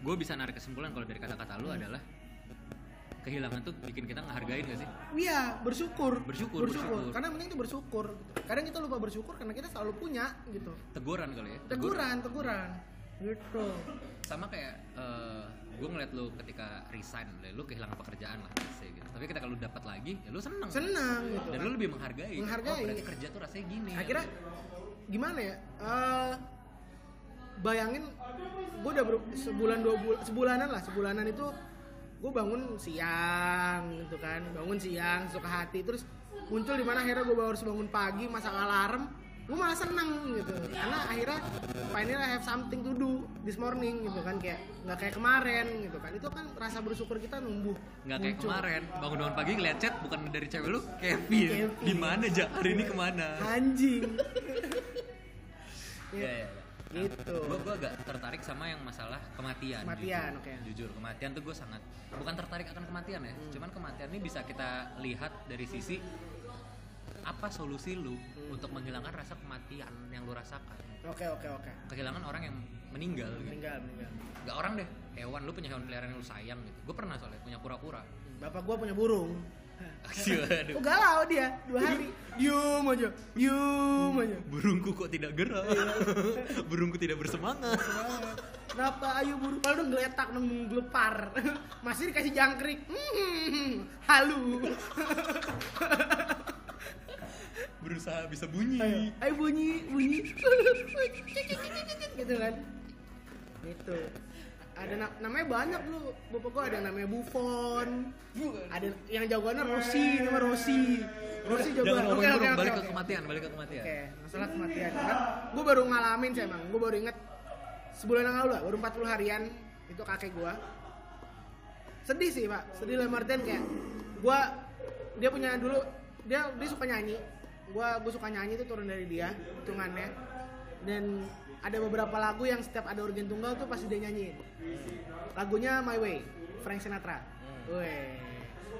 gue bisa narik kesimpulan kalau dari kata-kata lu adalah kehilangan tuh bikin kita ngehargain gak sih Iya, bersyukur. Bersyukur, bersyukur. Karena yang penting itu bersyukur. Kadang kita lupa bersyukur karena kita selalu punya gitu. teguran kali ya Teguran, teguran. Gitu. sama kayak gue ngeliat lu ketika resign lu kehilangan pekerjaan lah gitu tapi ketika lu dapat lagi ya lu seneng Senang gitu. dan kan. lu lebih menghargai Menghargai. oh, berarti kerja tuh rasanya gini Akhirnya gimana ya? Eh, bayangin gue udah sebulan dua bulan sebulanan lah sebulanan itu gue bangun siang gitu kan. Bangun siang suka hati. Terus muncul di mana akhirnya gue harus bangun pagi masang alarm. Gue malah seneng gitu. Karena akhirnya finally I have something to do this morning gitu kan. Kayak nggak kayak kemarin gitu kan. Itu kan rasa bersyukur kita numbuh nggak kayak kemarin. Bangun-bangun pagi ngeliat chat bukan dari cewek lu Kevin. Kevin. di mana ja? Hari ini ke mana? Anjing. Ya, ya, ya. Gitu gue gue agak tertarik sama yang masalah kematian Kematian, jujur. oke. jujur kematian tuh gue sangat bukan tertarik akan kematian ya Hmm. cuman kematian ini bisa kita lihat dari sisi apa solusi lu Hmm. untuk menghilangkan rasa kematian yang lu rasakan oke oke oke kehilangan orang yang meninggal gitu. meninggal meninggal Gak orang deh hewan lu punya hewan peliharaan yang lu sayang gitu gue pernah soalnya punya kura-kura bapak gua punya burung Aduh. Oh galau dia dua hari. Diem aja diem aja. Burungku kok tidak gerak. Iya. burungku tidak bersemangat. Kenapa ayo buru kalau dong geletak dong gelepar. Masih dikasih jangkrik. Hmm, halu. Berusaha bisa bunyi. Ayo, ayo bunyi bunyi. Gitu kan? Itu ada na- namanya banyak lu bapak gua ada yang namanya Buffon. Ada yang jagoannya Rossi nama Rossi. Rossi jagoan. oke oke balik ke kematian balik ke kematian. Oke, masalah kematian. Kan gue baru ngalamin sih emang. Gue baru inget sebulan yang lalu lah baru 40 harian itu kakek gue sedih sih pak. Sedih dalam artian kayak gue dia punya dulu dia dia suka nyanyi. Gue gue suka nyanyi itu turun dari dia hitungannya. Dan ada beberapa lagu yang setiap ada organ tunggal tuh pasti dia nyanyiin lagunya My Way Frank Sinatra. Weh.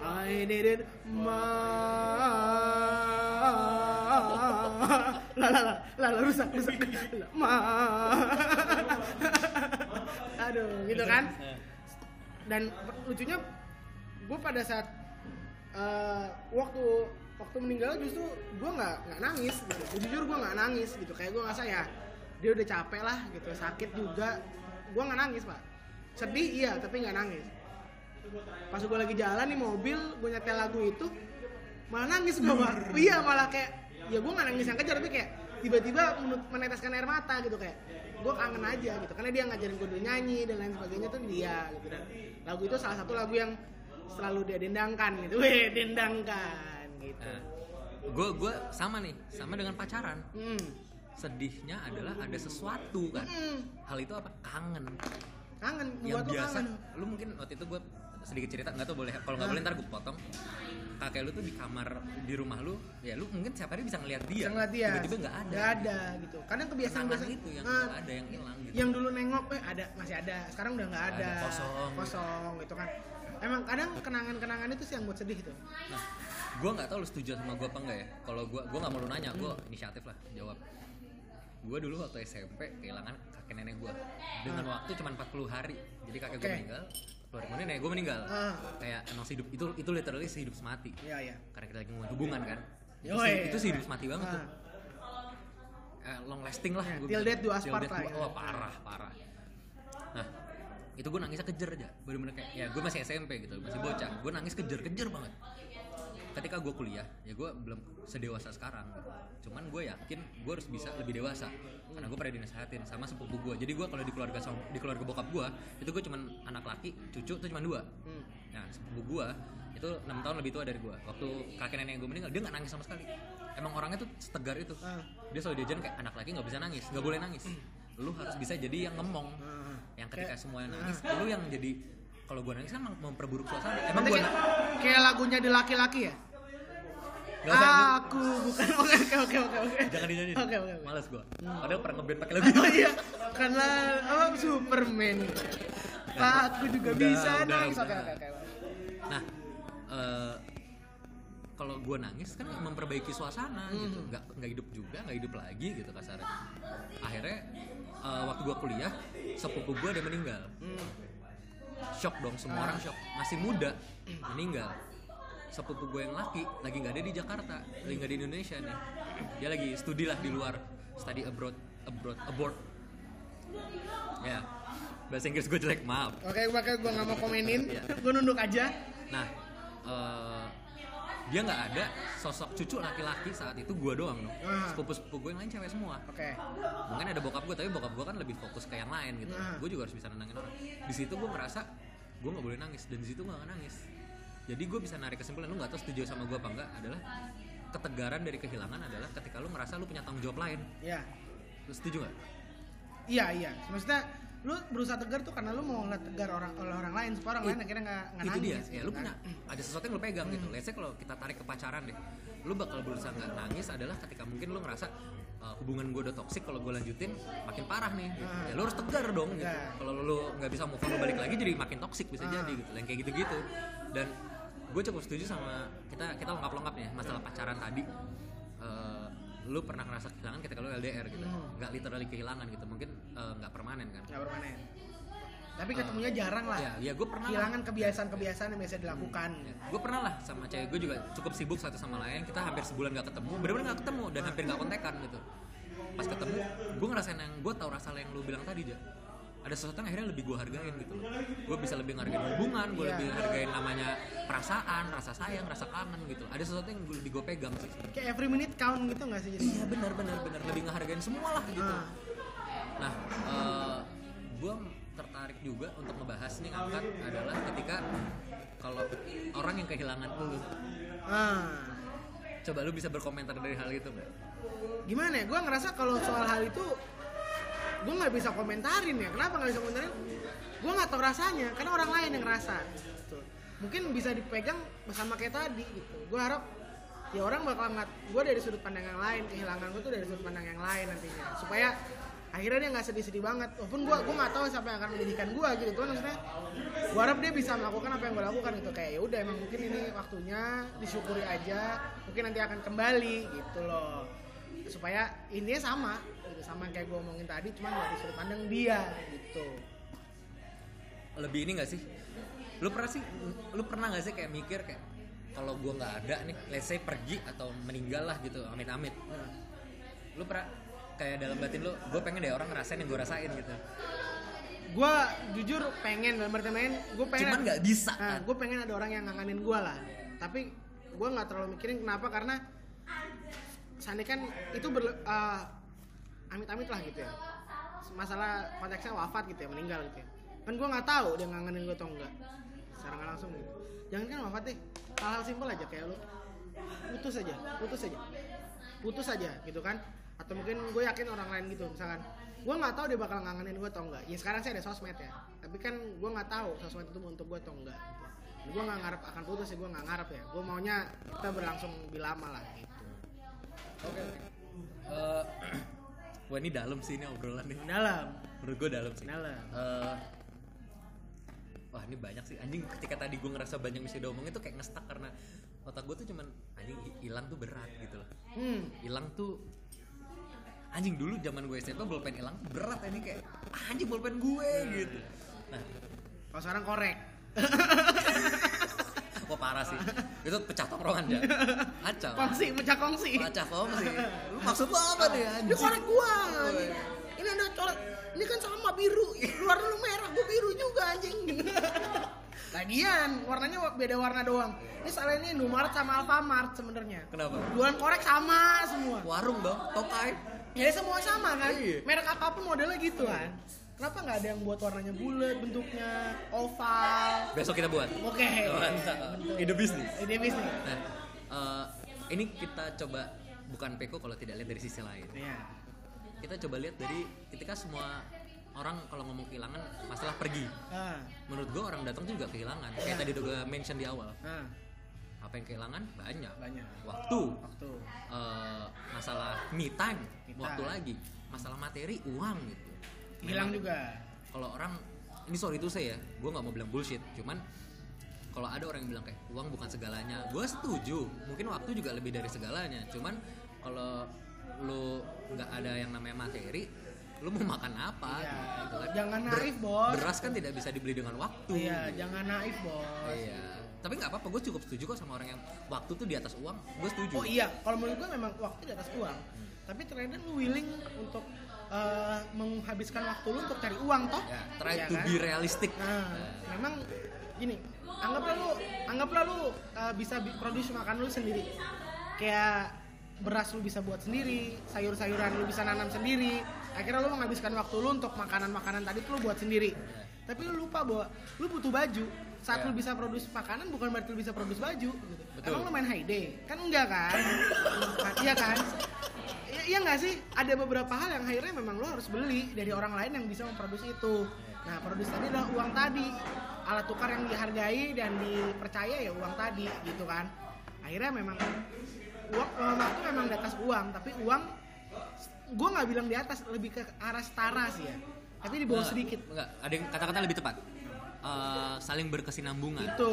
I didn't ma la la la la la rusak rusak. Ma aduh gitu kan? Dan lucunya gue pada saat eh, waktu waktu meninggal justru gue nggak nggak nangis gitu. Jujur gue nggak nangis gitu. Kayak gue ngerasa ya dia udah capek lah gitu sakit juga. Gue nggak nangis pak sedih iya tapi nggak nangis. Pas gue lagi jalan di mobil gue nyetel lagu itu malah nangis gue pak iya malah kayak ya gue nggak nangis yang kejar tapi kayak tiba-tiba meneteskan air mata gitu kayak gue kangen aja gitu. Karena dia ngajarin gue dulu nyanyi dan lain sebagainya tuh dia gitu. Dan lagu itu salah satu lagu yang selalu dia dendangkan gitu. Weh dendangkan gitu. Gue gue sama nih sama dengan pacaran. Hmm. sedihnya adalah ada sesuatu kan. Hmm. hal itu apa? Kangen kangen yang tuh biasa kangen lu mungkin waktu itu gue sedikit cerita nggak tahu boleh kalau nggak Hah? boleh ntar gue potong kakek lu tuh di kamar di rumah lu ya lu mungkin setiap hari bisa ngeliat dia bisa ngeliat dia tiba-tiba nggak ada nggak ada gitu kadang kebiasaan biasa itu yang nggak ada yang hilang gitu yang dulu nengok eh ada masih ada sekarang udah nggak ada, Ada, kosong. kosong gitu kan emang kadang kenangan-kenangan itu sih yang buat sedih itu Nah, gue nggak tahu lu setuju sama gue apa enggak ya. Kalau gue, gue nggak mau lu nanya, gue Hmm. inisiatif lah jawab. Gue dulu waktu SMP kehilangan kakek nenek gue dengan waktu cuma 40 hari. Jadi kakek gue Ah. Oke. meninggal, keluar kemudian nenek gue meninggal. Ah. Kayak emang hidup itu itu literally sehidup semati. iya iya Karena kita lagi hubungan kan. Itu, Yoi. itu sehidup semati banget tuh. Ah. Eh, long lasting lah. Ya, till death do us part lah ya. Wah parah parah. Nah itu gue nangisnya kejer aja. Bener-bener kayak ya gue masih SMP gitu, masih bocah. Gue nangis kejer-kejer banget ketika gue kuliah ya gue belum sedewasa sekarang. Cuman gue yakin gue harus bisa lebih dewasa karena gue pernah dinasehatin sama sepupu gue jadi gue kalau di keluarga sama- di keluarga bokap gue itu gue cuman anak laki cucu tuh cuma dua. Hmm. nah sepupu gue itu enam tahun lebih tua dari gue waktu kakek nenek gue meninggal dia nggak nangis sama sekali. Emang orangnya tuh setegar itu. Ah. dia selalu diajarin kayak anak laki nggak bisa nangis nggak boleh nangis. Lu harus bisa jadi yang ngemong Ah. yang ketika semuanya nangis lu yang jadi kalau gue nangis kan mem- memperburuk suasana emang gue kayak, kayak lagunya di laki-laki ya Gak usah, aku bukan oke oke oke oke Jangan dinyanyiin. oke oke oke. Males gua. Padahal pernah ngeband pakai lagu itu. oh iya karena apa Superman Pak aku juga Udah, bisa udah, nangis oke oke oke Nah, eh, kalau gua nangis kan memperbaiki suasana gitu. Hmm. Nggak nggak hidup juga, nggak hidup lagi gitu kasarnya. Akhirnya eh, waktu gua kuliah, sepupu gua ada meninggal. Hmm. Shock dong, semua orang shock. Masih muda, meninggal. Sepupu gue yang laki lagi nggak ada di Jakarta, lagi nggak di Indonesia nih. Dia lagi studi lah di luar, study abroad, abroad, abroad. Ya, bahasa Inggris gue jelek, maaf. oke makanya gue nggak mau komenin Iya. gue nunduk aja Nah, eh, dia nggak ada sosok cucu laki-laki saat itu gue doang dong. Ah. Sepupu-sepupu gue yang lain cewek semua. oke Mungkin ada bokap gue, tapi bokap gue kan lebih fokus ke yang lain gitu. Ah. Gue juga harus bisa nenangin orang. Di situ gue ngerasa gue nggak boleh nangis dan di situ gue nggak nangis. Jadi gue bisa narik kesimpulan lu nggak tahu setuju sama gue apa enggak adalah ketegaran dari kehilangan adalah ketika lu merasa lu punya tanggung jawab lain ya lu setuju nggak iya iya maksudnya lu berusaha tegar tuh karena lu mau ngeliat tegar orang oleh orang lain supaya orang lain akhirnya nggak nggak itu dia nangis ya gitu lu kan. punya ada sesuatu yang lu pegang gitu let's say kalau kita tarik ke pacaran deh lu bakal berusaha nggak nangis adalah ketika mungkin lu ngerasa uh, hubungan gue udah toksik kalau gue lanjutin makin parah nih gitu. Ah. ya lu harus tegar dong gitu Tegar. kalau lu nggak bisa move on lu balik lagi jadi makin toksik bisa Ah. jadi gitu yang kayak gitu-gitu dan gue cukup setuju sama kita kita lengkap-lengkap ya masalah pacaran tadi Eh, lu pernah ngerasa kehilangan ketika lu LDR gitu. Hmm. nggak literally kehilangan gitu mungkin eh, nggak permanen kan. Nggak permanen. Tapi ketemunya jarang lah. ya ya gue pernah lah. kehilangan kebiasaan-kebiasaan yang biasa dilakukan. Gue pernah lah sama cewek gue juga cukup sibuk satu sama lain. Kita hampir sebulan gak ketemu bener-bener gak ketemu dan hampir gak kontekan gitu. Pas ketemu gue ngerasain yang gue tahu rasa yang lu bilang tadi aja ada sesuatu yang akhirnya lebih gue hargain gitu loh. Gue bisa lebih ngargain hubungan gue Iya. lebih hargain namanya perasaan rasa sayang rasa kangen gitu ada sesuatu yang gue lebih gue pegang sih. Kayak every minute count gitu nggak sih iya benar benar benar. Lebih ngehargain semua lah gitu. Ah. nah gue tertarik juga untuk ngebahas nih angkat adalah ketika kalau orang yang kehilangan lu. Ah. coba lu bisa berkomentar dari hal itu mbak gimana ya? Gue ngerasa kalau soal hal itu gue nggak bisa komentarin ya. Kenapa nggak bisa komentarin? Gue nggak tahu rasanya karena orang lain yang ngerasa gitu. mungkin bisa dipegang bersama kayak tadi gitu. Gue harap ya orang bakal ngat gue dari sudut pandang yang lain kehilangan gue tuh dari sudut pandang yang lain nantinya. Supaya akhirnya dia nggak sedih-sedih banget. Walaupun gue gue nggak tahu siapa yang akan menjadikan gue gitu. Tuh maksudnya gue harap dia bisa melakukan apa yang gue lakukan gitu. Kayak ya udah emang mungkin ini waktunya disyukuri aja. Mungkin nanti akan kembali gitu loh. Supaya intinya sama sama kayak gue omongin tadi cuma dari sudut pandang dia gitu. Lebih ini gak sih? Lu pernah sih lu pernah gak sih kayak mikir kayak kalau gue nggak ada nih let's say pergi atau meninggal lah gitu amit-amit. Nah, lu pernah kayak dalam batin lu gue pengen deh orang ngerasain yang gue rasain gitu. Gue jujur pengen dalam arti main gue pengen. Cuman nggak bisa nah, kan? gue pengen ada orang yang nganganin gue lah. Tapi gue nggak terlalu mikirin kenapa karena Sandi kan itu berle- eh, amit-amit lah gitu ya. Masalah konteksnya wafat gitu ya meninggal gitu ya. Kan gue nggak tahu dia ngangenin gue atau enggak secara nggak langsung gitu. Jangan kan wafat deh hal-hal simpel aja kayak lu putus aja putus aja. Putus aja gitu kan. Atau mungkin gue yakin orang lain gitu misalkan. Gue nggak tahu dia bakal ngangenin gue atau enggak ya sekarang sih ada sosmed ya. Tapi kan gue nggak tahu sosmed itu untuk gue atau enggak gitu. gue nggak ngarep akan putus ya gue nggak ngarep ya. Gue maunya kita berlangsung lebih lama lah gitu. Oke oke. Eh, wah ini dalam sih ini obrolan nih. Dalam. Menurut gue dalam sih. Dalam. Eh, wah ini banyak sih. Anjing ketika tadi gue ngerasa banyak mesti diomongin tuh kayak ngestak karena otak gue tuh cuman anjing hi- hilang tuh berat gitu loh. Hmm. Hilang tuh anjing dulu zaman gue SMP bolpen hilang berat ini kayak "Ah, anjing bolpen gue gitu. nah. Kalau sekarang korek wah parah sih. Itu pecah tongkrongan ya acau kongsi pecah kongsi. Pecah kongsi. Lu maksud lu apa nih anjing? korek gua Woi. ini ada coret ini kan sama biru. Luar lu merah gua biru juga anjing. Lagian warnanya wa- beda warna doang. Ini salah ini Indomaret sama Alfamart sebenarnya. Kenapa? Jualan korek sama semua. Warung dong tokai. Ya semua sama kan. Iya. merek apa pun modelnya gitu kan kenapa nggak ada yang buat warnanya bulat bentuknya oval besok kita buat oke mantap ide bisnis ide bisnis Nah, eh, ini kita coba bukan peko kalau tidak lihat dari sisi lain. Iya. Kita coba lihat dari ketika semua orang kalau ngomong kehilangan masalah pergi. Ah, Menurut gue orang datang juga kehilangan. Kayak tadi udah gue mention di awal. ah, Apa yang kehilangan? Banyak. banyak. Waktu, Waktu. eh, masalah me time, Me waktu time. lagi, masalah materi, uang gitu. Hilang juga. Kalau orang ini sorry itu saya, gue nggak mau bilang bullshit, cuman kalau ada orang yang bilang kayak uang bukan segalanya, gue setuju. Mungkin waktu juga lebih dari segalanya. Cuman kalau lu nggak ada yang namanya materi, lu mau makan apa? Iya. gitu kan. Jangan naif, Bos. Beras kan tidak bisa dibeli dengan waktu. Iya, gitu. jangan naif, Bos. Iya. Tapi nggak apa-apa, gue cukup setuju kok sama orang yang waktu tuh di atas uang. Gue setuju. Oh iya, kalau menurut gue memang waktu di atas uang. Tapi terkadang lu willing untuk eh, menghabiskan waktu lu untuk cari uang toh? Ya, try Iya to kan? be realistic. Nah, memang gini, anggaplah lu anggaplah lu eh, bisa bi- produce makan lu sendiri. Kayak beras lu bisa buat sendiri, sayur-sayuran lu bisa nanam sendiri. Akhirnya lu menghabiskan waktu lu untuk makanan-makanan tadi tuh lu buat sendiri. tapi lu lupa bahwa lu butuh baju saat Ya. lu bisa produce makanan bukan berarti lu bisa produce baju gitu. Betul. emang lu main high day kan enggak kan iya kan iya nggak sih? Ada beberapa hal yang akhirnya memang lu harus beli dari orang lain yang bisa memproduksi itu. Nah produksi tadi adalah uang tadi. Alat tukar yang dihargai dan dipercaya ya uang tadi gitu kan. Akhirnya memang uang waktu memang di atas uang tapi uang gue nggak bilang di atas lebih ke arah setara sih ya. Tapi di bawah sedikit. enggak ada yang kata-kata lebih tepat Eh, saling berkesinambungan. Itu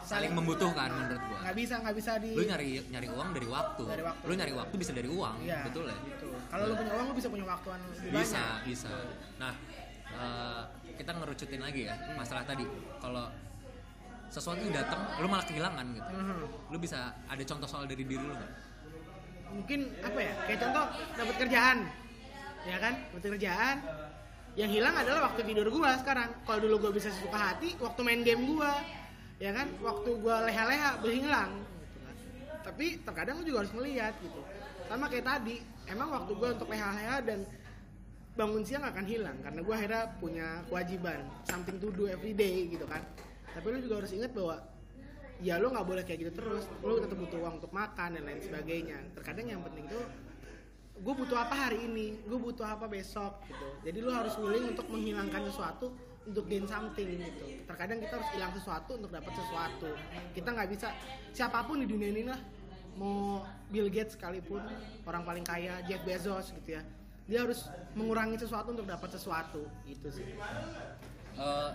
saling membutuhkan menurut gua. Nggak bisa nggak bisa di lu nyari nyari uang dari waktu, Dari waktu. lu nyari waktu bisa dari uang Iya, betul ya? gitu. kalau lu punya uang lu bisa punya waktuan lebih bisa banyak. bisa. Nah eh, kita ngerucutin lagi ya masalah tadi. Kalau sesuatu yang datang lu malah kehilangan gitu. Mhm. lu bisa ada contoh soal dari diri lu nggak? Mungkin apa ya kayak contoh dapat kerjaan. Ya kan? Dapat kerjaan yang hilang adalah waktu tidur gua sekarang. Kalau dulu gua bisa sesuka hati waktu main game gua ya kan? Waktu gua leha-leha berhilang gitu kan. tapi terkadang lu juga harus melihat gitu. Sama kayak tadi emang waktu gua untuk leha-leha dan bangun siang akan hilang karena gua akhirnya punya kewajiban something to do every day gitu kan. Tapi lu juga harus ingat bahwa ya lu nggak boleh kayak gitu terus. Lu tetap butuh uang untuk makan dan lain sebagainya. Terkadang yang penting tuh gue butuh apa hari ini? Gue butuh apa besok? Gitu. Jadi lu harus willing untuk menghilangkan sesuatu untuk gain something gitu. Terkadang kita harus hilang sesuatu untuk dapat sesuatu. Kita nggak bisa siapa pun di dunia ini lah mau Bill Gates sekalipun orang paling kaya Jeff Bezos gitu ya. Dia harus mengurangi sesuatu untuk dapat sesuatu gitu sih. Eh,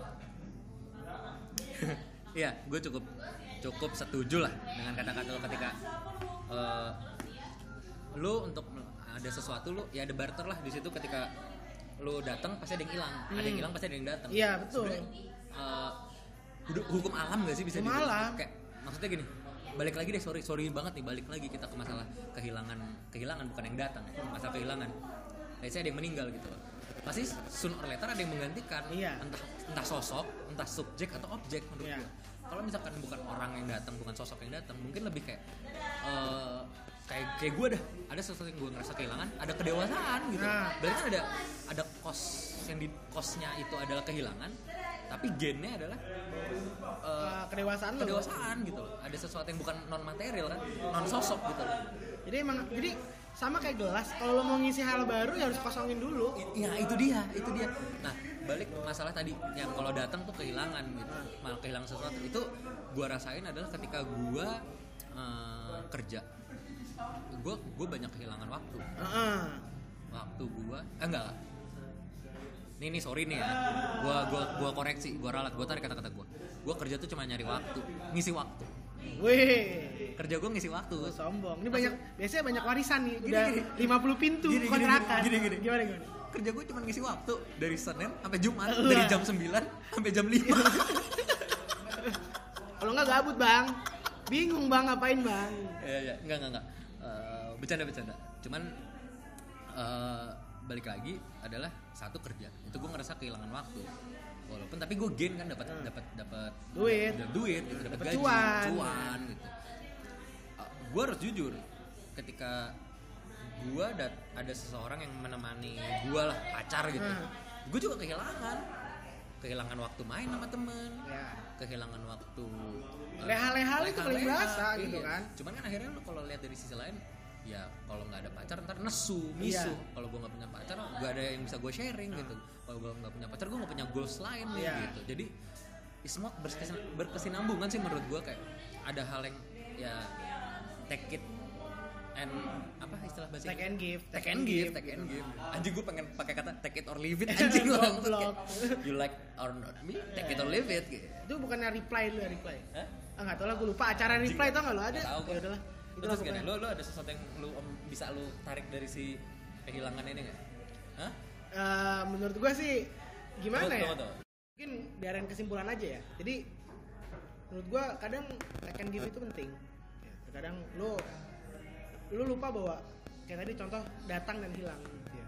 Iya, gue cukup cukup setuju lah dengan kata-kata lo ketika eh, lu untuk ada sesuatu lu ya ada barter lah di situ ketika lu datang pasti ada yang hilang, ada yang Hmm. hilang pasti ada yang datang. Iya, betul. Hu- hukum alam gak sih bisa Hukum dibilang? alam. Kayak maksudnya gini, balik lagi deh sorry sorry banget nih balik lagi kita ke masalah kehilangan kehilangan bukan yang datang ya, masalah kehilangan. Let's say ada yang meninggal gitu loh. Pasti sooner or later ada yang menggantikan Iya. entah entah sosok, entah subjek atau objek menurut Iya. gua. Kalau misalkan bukan orang yang datang, bukan sosok yang datang, mungkin lebih kayak eh, kayak kayak gue dah ada sesuatu yang gue ngerasa kehilangan, ada kedewasaan gitu. Nah. Berarti kan ada ada kos yang di kosnya itu adalah kehilangan, tapi gennya adalah Eh, kedewasaan kedewasaan gitu loh. Ada sesuatu yang bukan non material kan, non sosok gitu loh. jadi emang jadi sama kayak gelas kalau lo mau ngisi hal baru ya harus kosongin dulu I- Ya itu dia, itu dia. Nah balik masalah tadi yang kalau datang tuh kehilangan gitu, malah kehilangan sesuatu. Itu gua rasain adalah ketika gua eh, kerja, gua gua banyak kehilangan waktu. Heeh. Waktu gua, eh enggak lah. Nih nih sorry nih ya, gua gua gua koreksi, gua ralat, gua tarik kata-kata gua. Gua kerja tuh cuma nyari waktu, ngisi waktu. Wih, Kerja gua ngisi waktu. gue sombong. Ini banyak biasanya banyak warisan nih. Gini, Udah gini. 50 pintu Gini, gini, kontrakan. gini, gini. Gimana gimana? Kerja gue cuma ngisi waktu dari Senin sampai Jumat, Wah. dari jam 9 sampai jam 5. Kalau nggak gabut bang, bingung bang ngapain bang? Iya iya, enggak enggak enggak. Eh, bercanda bercanda. Cuman eh, balik lagi adalah satu kerja. Itu gue ngerasa kehilangan waktu. Walaupun tapi gue gain kan dapat Hmm. dapat dapat Duit. dapat duit, gitu, dapat gaji, cuan. cuan gitu. gue harus jujur ketika gue dat ada seseorang yang menemani gue lah pacar gitu. Hmm. Gue juga kehilangan kehilangan waktu main sama temen Ya. kehilangan waktu eh, Leha-leha itu paling berasa gitu kan. cuman kan akhirnya lu kalau lihat dari sisi lain ya kalau nggak ada pacar ntar nesu misu Iya. kalau gue nggak punya pacar gak ada yang bisa gue sharing gitu kalau gue nggak punya pacar gue nggak punya goals lain nih Iya. gitu jadi semua berkesin- berkesinambungan sih menurut gue kayak ada hal yang ya take it and apa istilah bahasa Take and give, take and give take and give anjing gue pengen pakai kata take it or leave it anjing gue you like or not me take it or leave it gitu Itu bukannya reply lu ya reply? Hah? Ah nggak tahu lah gue lupa acara reply tau nggak lo ada? Ya udahlah. Itulah terus pokoknya. lu, lu ada sesuatu yang lu om, bisa lu tarik dari si kehilangan ini nggak? Hah? Eh, menurut gue sih gimana Tunggu, ya? tunggu, tunggu. Mungkin biarin kesimpulan aja ya. Jadi menurut gua kadang take and give itu penting. Ya, terkadang lu lu lupa bahwa kayak tadi contoh datang dan hilang gitu ya.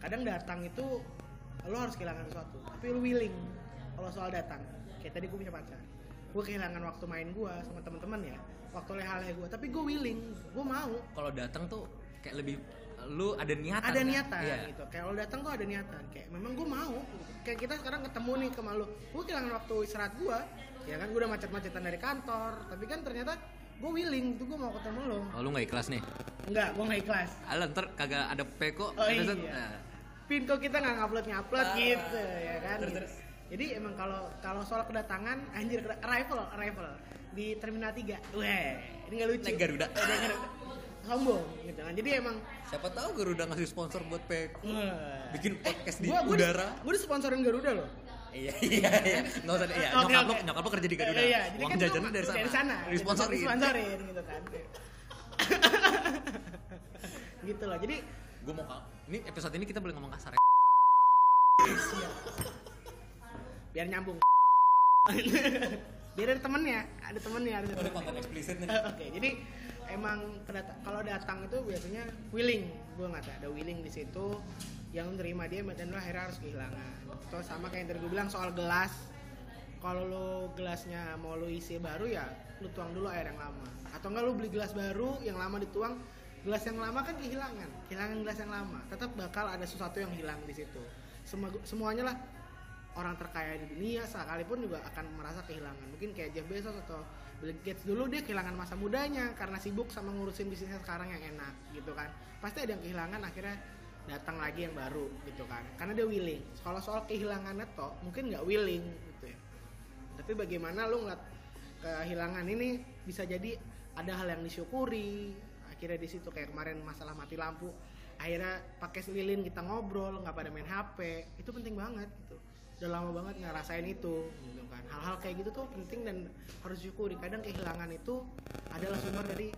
Kadang datang itu lu harus kehilangan sesuatu, tapi lu willing kalau soal datang. Kayak tadi gue punya pacar. Gue kehilangan waktu main gua sama teman-teman ya. Waktu leha-leha gue, tapi gue willing, gue mau. Kalau datang tuh kayak lebih lu ada niatan ada kan? niatan Iya. gitu kayak lo datang tuh ada niatan kayak memang gue mau kayak kita sekarang ketemu nih ke malu gue kehilangan waktu istirahat gue ya kan gue udah macet-macetan dari kantor tapi kan ternyata gue willing tuh gue mau ketemu lo oh lu nggak ikhlas nih enggak gue nggak ikhlas Alah ntar kagak ada peko Oh, iya. nah. pin kok kita nggak ngupload ngupload Ah. gitu ya kan Terus, gitu. terus. Jadi emang kalau kalau soal kedatangan anjir arrival arrival di terminal 3 weh ini nggak lucu Naik Garuda. Eh, naik Garuda. sombong gitu kan jadi emang siapa tahu Garuda ngasih sponsor buat peko wah. bikin podcast di gua, gua udara gue disponsorin Garuda loh iya iya iya nggak usah iya Oke, nyokap oke. lu nyokap lu kerja di Garuda Iya, jadi uang kan jajannya gua dari sana Dari sana. disponsorin Disponsorin gitu kan. gitu lah. Jadi gue mau ini episode ini kita boleh ngomong kasar ya biar nyambung. biar ada temennya, ada temennya ada temennya. konten eksplisit nih Oke, jadi emang kalau datang itu biasanya willing, gue nggak ada willing di situ yang menerima dia dan lo akhirnya harus kehilangan. Terus sama kayak yang tadi gue bilang soal gelas, kalau lo gelasnya mau lo isi baru ya lo tuang dulu air yang lama. Atau enggak lo beli gelas baru yang lama dituang, gelas yang lama kan kehilangan, kehilangan gelas yang lama. Tetap bakal ada sesuatu yang hilang di situ. Semua semuanya lah orang terkaya di dunia sekalipun juga akan merasa kehilangan. Mungkin kayak Jeff Bezos atau Bill Gates dulu dia kehilangan masa mudanya karena sibuk sama ngurusin bisnisnya sekarang yang enak gitu kan. Pasti ada yang kehilangan akhirnya datang lagi yang baru gitu kan. Karena dia willing. Kalau soal kehilangannya toh mungkin nggak willing gitu ya. Tapi bagaimana lu ngeliat kehilangan ini bisa jadi ada hal yang disyukuri. Akhirnya di situ kayak kemarin masalah mati lampu. Akhirnya pakai lilin kita ngobrol nggak pada main HP itu penting banget gitu udah lama banget ngerasain itu gitu kan. Hal-hal kayak gitu tuh penting dan harus syukuri kadang kehilangan itu adalah sumber dari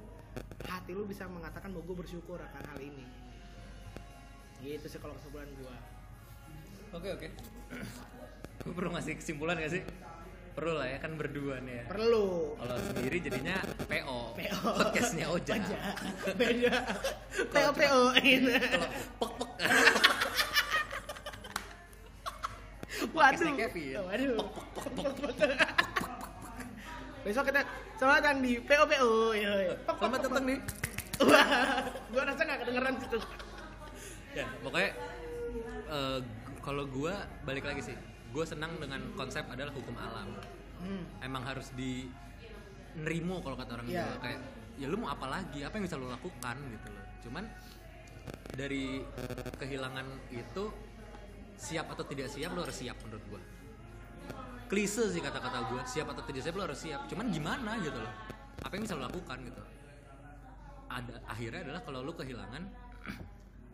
hati lu bisa mengatakan bahwa gue bersyukur akan hal ini. Gitu sih kalau kesimpulan gua. Oke oke. Gue perlu ngasih kesimpulan gak sih? Perlu lah ya kan berdua nih ya. Perlu. Kalau sendiri jadinya PO, PO. podcastnya Oja, Oja. beda PO PO ini pek pek waduh. Kevin. waduh. Besok kita selamat datang di PO PO ya selamat datang nih. Gua rasa nggak kedengeran situ ya pokoknya eh, kalau gue balik lagi sih. Gue senang dengan konsep adalah hukum alam. Hmm. emang harus di nerimo kalau kata orang Iya. Jawa. Kayak ya lu mau apa lagi? Apa yang bisa lu lakukan gitu loh. Cuman dari kehilangan itu siap atau tidak siap lu harus siap menurut gua. Klise sih kata-kata gua siap atau tidak siap lu harus siap. Cuman gimana gitu loh? Apa yang bisa lu lakukan gitu? Ada akhirnya adalah kalau lu kehilangan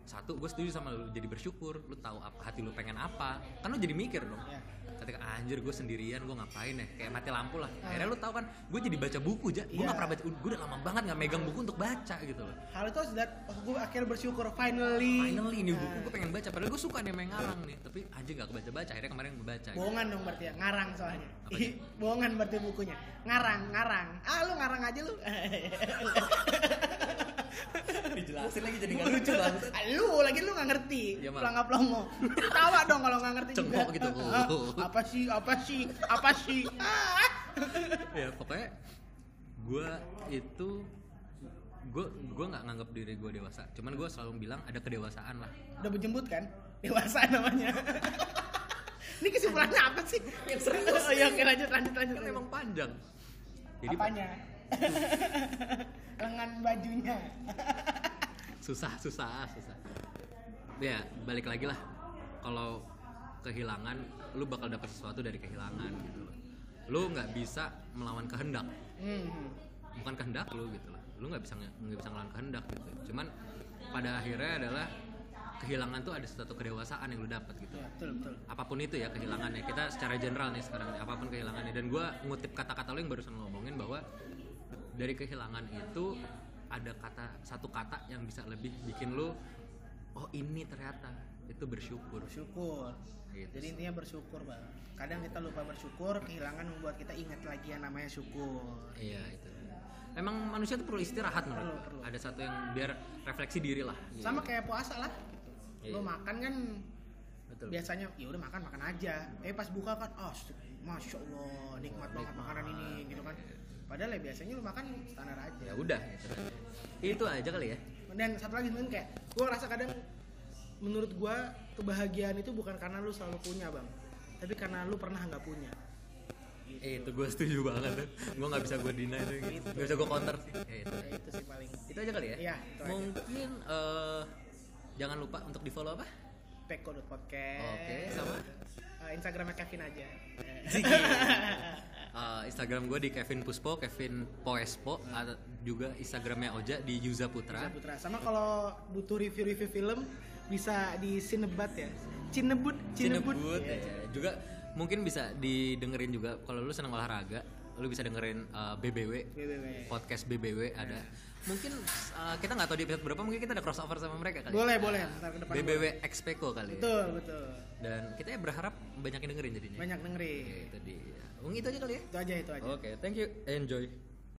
satu gue setuju sama lu jadi bersyukur. Lu tahu apa hati lu pengen apa. Kan lu jadi mikir dong. Iya. ketika anjir gue sendirian gue ngapain ya? Kayak mati lampu lah. Akhirnya lu tahu kan gue jadi baca buku aja gue Iya. nggak pernah baca gue udah lama banget nggak megang buku untuk baca gitu loh. Hal itu harus dat gue akhirnya bersyukur finally. Finally ini buku gue pengen baca. Padahal gue suka nih main ngarang nih. Tapi anjir gak kebaca baca akhirnya kemarin gue baca gitu. bohongan dong berarti ya ngarang soalnya. Bohongan berarti bukunya. Ngarang ngarang. Ah lu ngarang aja lu dijelasin lagi jadi gak lucu banget lu lagi lu nggak ngerti. Mal. pelangap pelongo tawa dong kalau nggak ngerti Cengkok juga. gitu. Ah, apa sih apa sih apa sih? Ya pokoknya gue itu gue gue nggak nganggap diri gue dewasa. Cuman gue selalu bilang ada kedewasaan lah. Udah berjembut kan? Dewasa namanya. Ini kesimpulannya apa sih? Yang serius. oh, ya oke lanjut lanjut lanjut. kan emang panjang. Jadi apanya lengan bajunya. Susah susah susah. Ya balik lagi lah. Kalau kehilangan lu bakal dapat sesuatu dari kehilangan gitu loh. Lu nggak bisa melawan kehendak. Hmm. bukan kehendak lu gitu loh lu nggak bisa nggak bisa ngelawan kehendak gitu. Cuman pada akhirnya adalah kehilangan tuh ada suatu kedewasaan yang lu dapat gitu. Ya betul betul. Apa pun itu ya kehilangannya. Kita secara general nih sekarang apa pun kehilangannya. Dan gue ngutip kata-kata lo yang barusan ngomongin bahwa dari kehilangan itu ada kata satu kata yang bisa lebih bikin lo oh ini ternyata. Itu bersyukur. Bersyukur. Gitu jadi intinya bersyukur bang. Kadang kita lupa bersyukur kehilangan membuat kita ingat lagi yang namanya syukur. Iya itu. Emang manusia tuh perlu istirahat menurut Perlu, perlu. ada satu yang biar refleksi diri lah. Gitu. sama kayak puasa lah. Iya. lo makan kan betul. biasanya ya udah makan makan aja. Eh pas buka kan oh masya allah nikmat banget makanan ini gitu kan padahal ya biasanya lo makan standar aja ya udah gitu. itu aja kali ya dan satu lagi mungkin kayak gue ngerasa kadang menurut gue kebahagiaan itu bukan karena lu selalu punya bang tapi karena lu pernah nggak punya Eh, itu gue setuju banget. Gue nggak bisa gue deny tuh. Gak bisa gue counter sih. Eh, itu. Ya, itu sih paling itu aja kali ya? Iya, itu aja. Mungkin eh, jangan lupa untuk di follow apa? peko.podcast Oke, sama? Eh, Instagramnya Kevin aja Eh, Instagram gue di Kevin Puspo, Kevin Poespo, ada juga Instagramnya Oja di Yuza Putra. Bisa Putra sama kalau butuh review-review film bisa di Cinebat ya Cinebut Cinebut, Cinebut, Iya. ya. juga mungkin bisa didengerin juga kalau lu seneng olahraga, lu bisa dengerin eh, BBW, BBW. podcast BBW ada. Mungkin eh, kita nggak tahu di episode berapa, mungkin kita ada crossover sama mereka kali. boleh boleh ntar ke depan BBW Expeko kali. ya. betul betul Dan kita ya berharap banyak yang dengerin jadinya. banyak dengerin Oke, itu dia. Mungkin itu aja kali ya. itu aja itu aja Oke, thank you. Enjoy.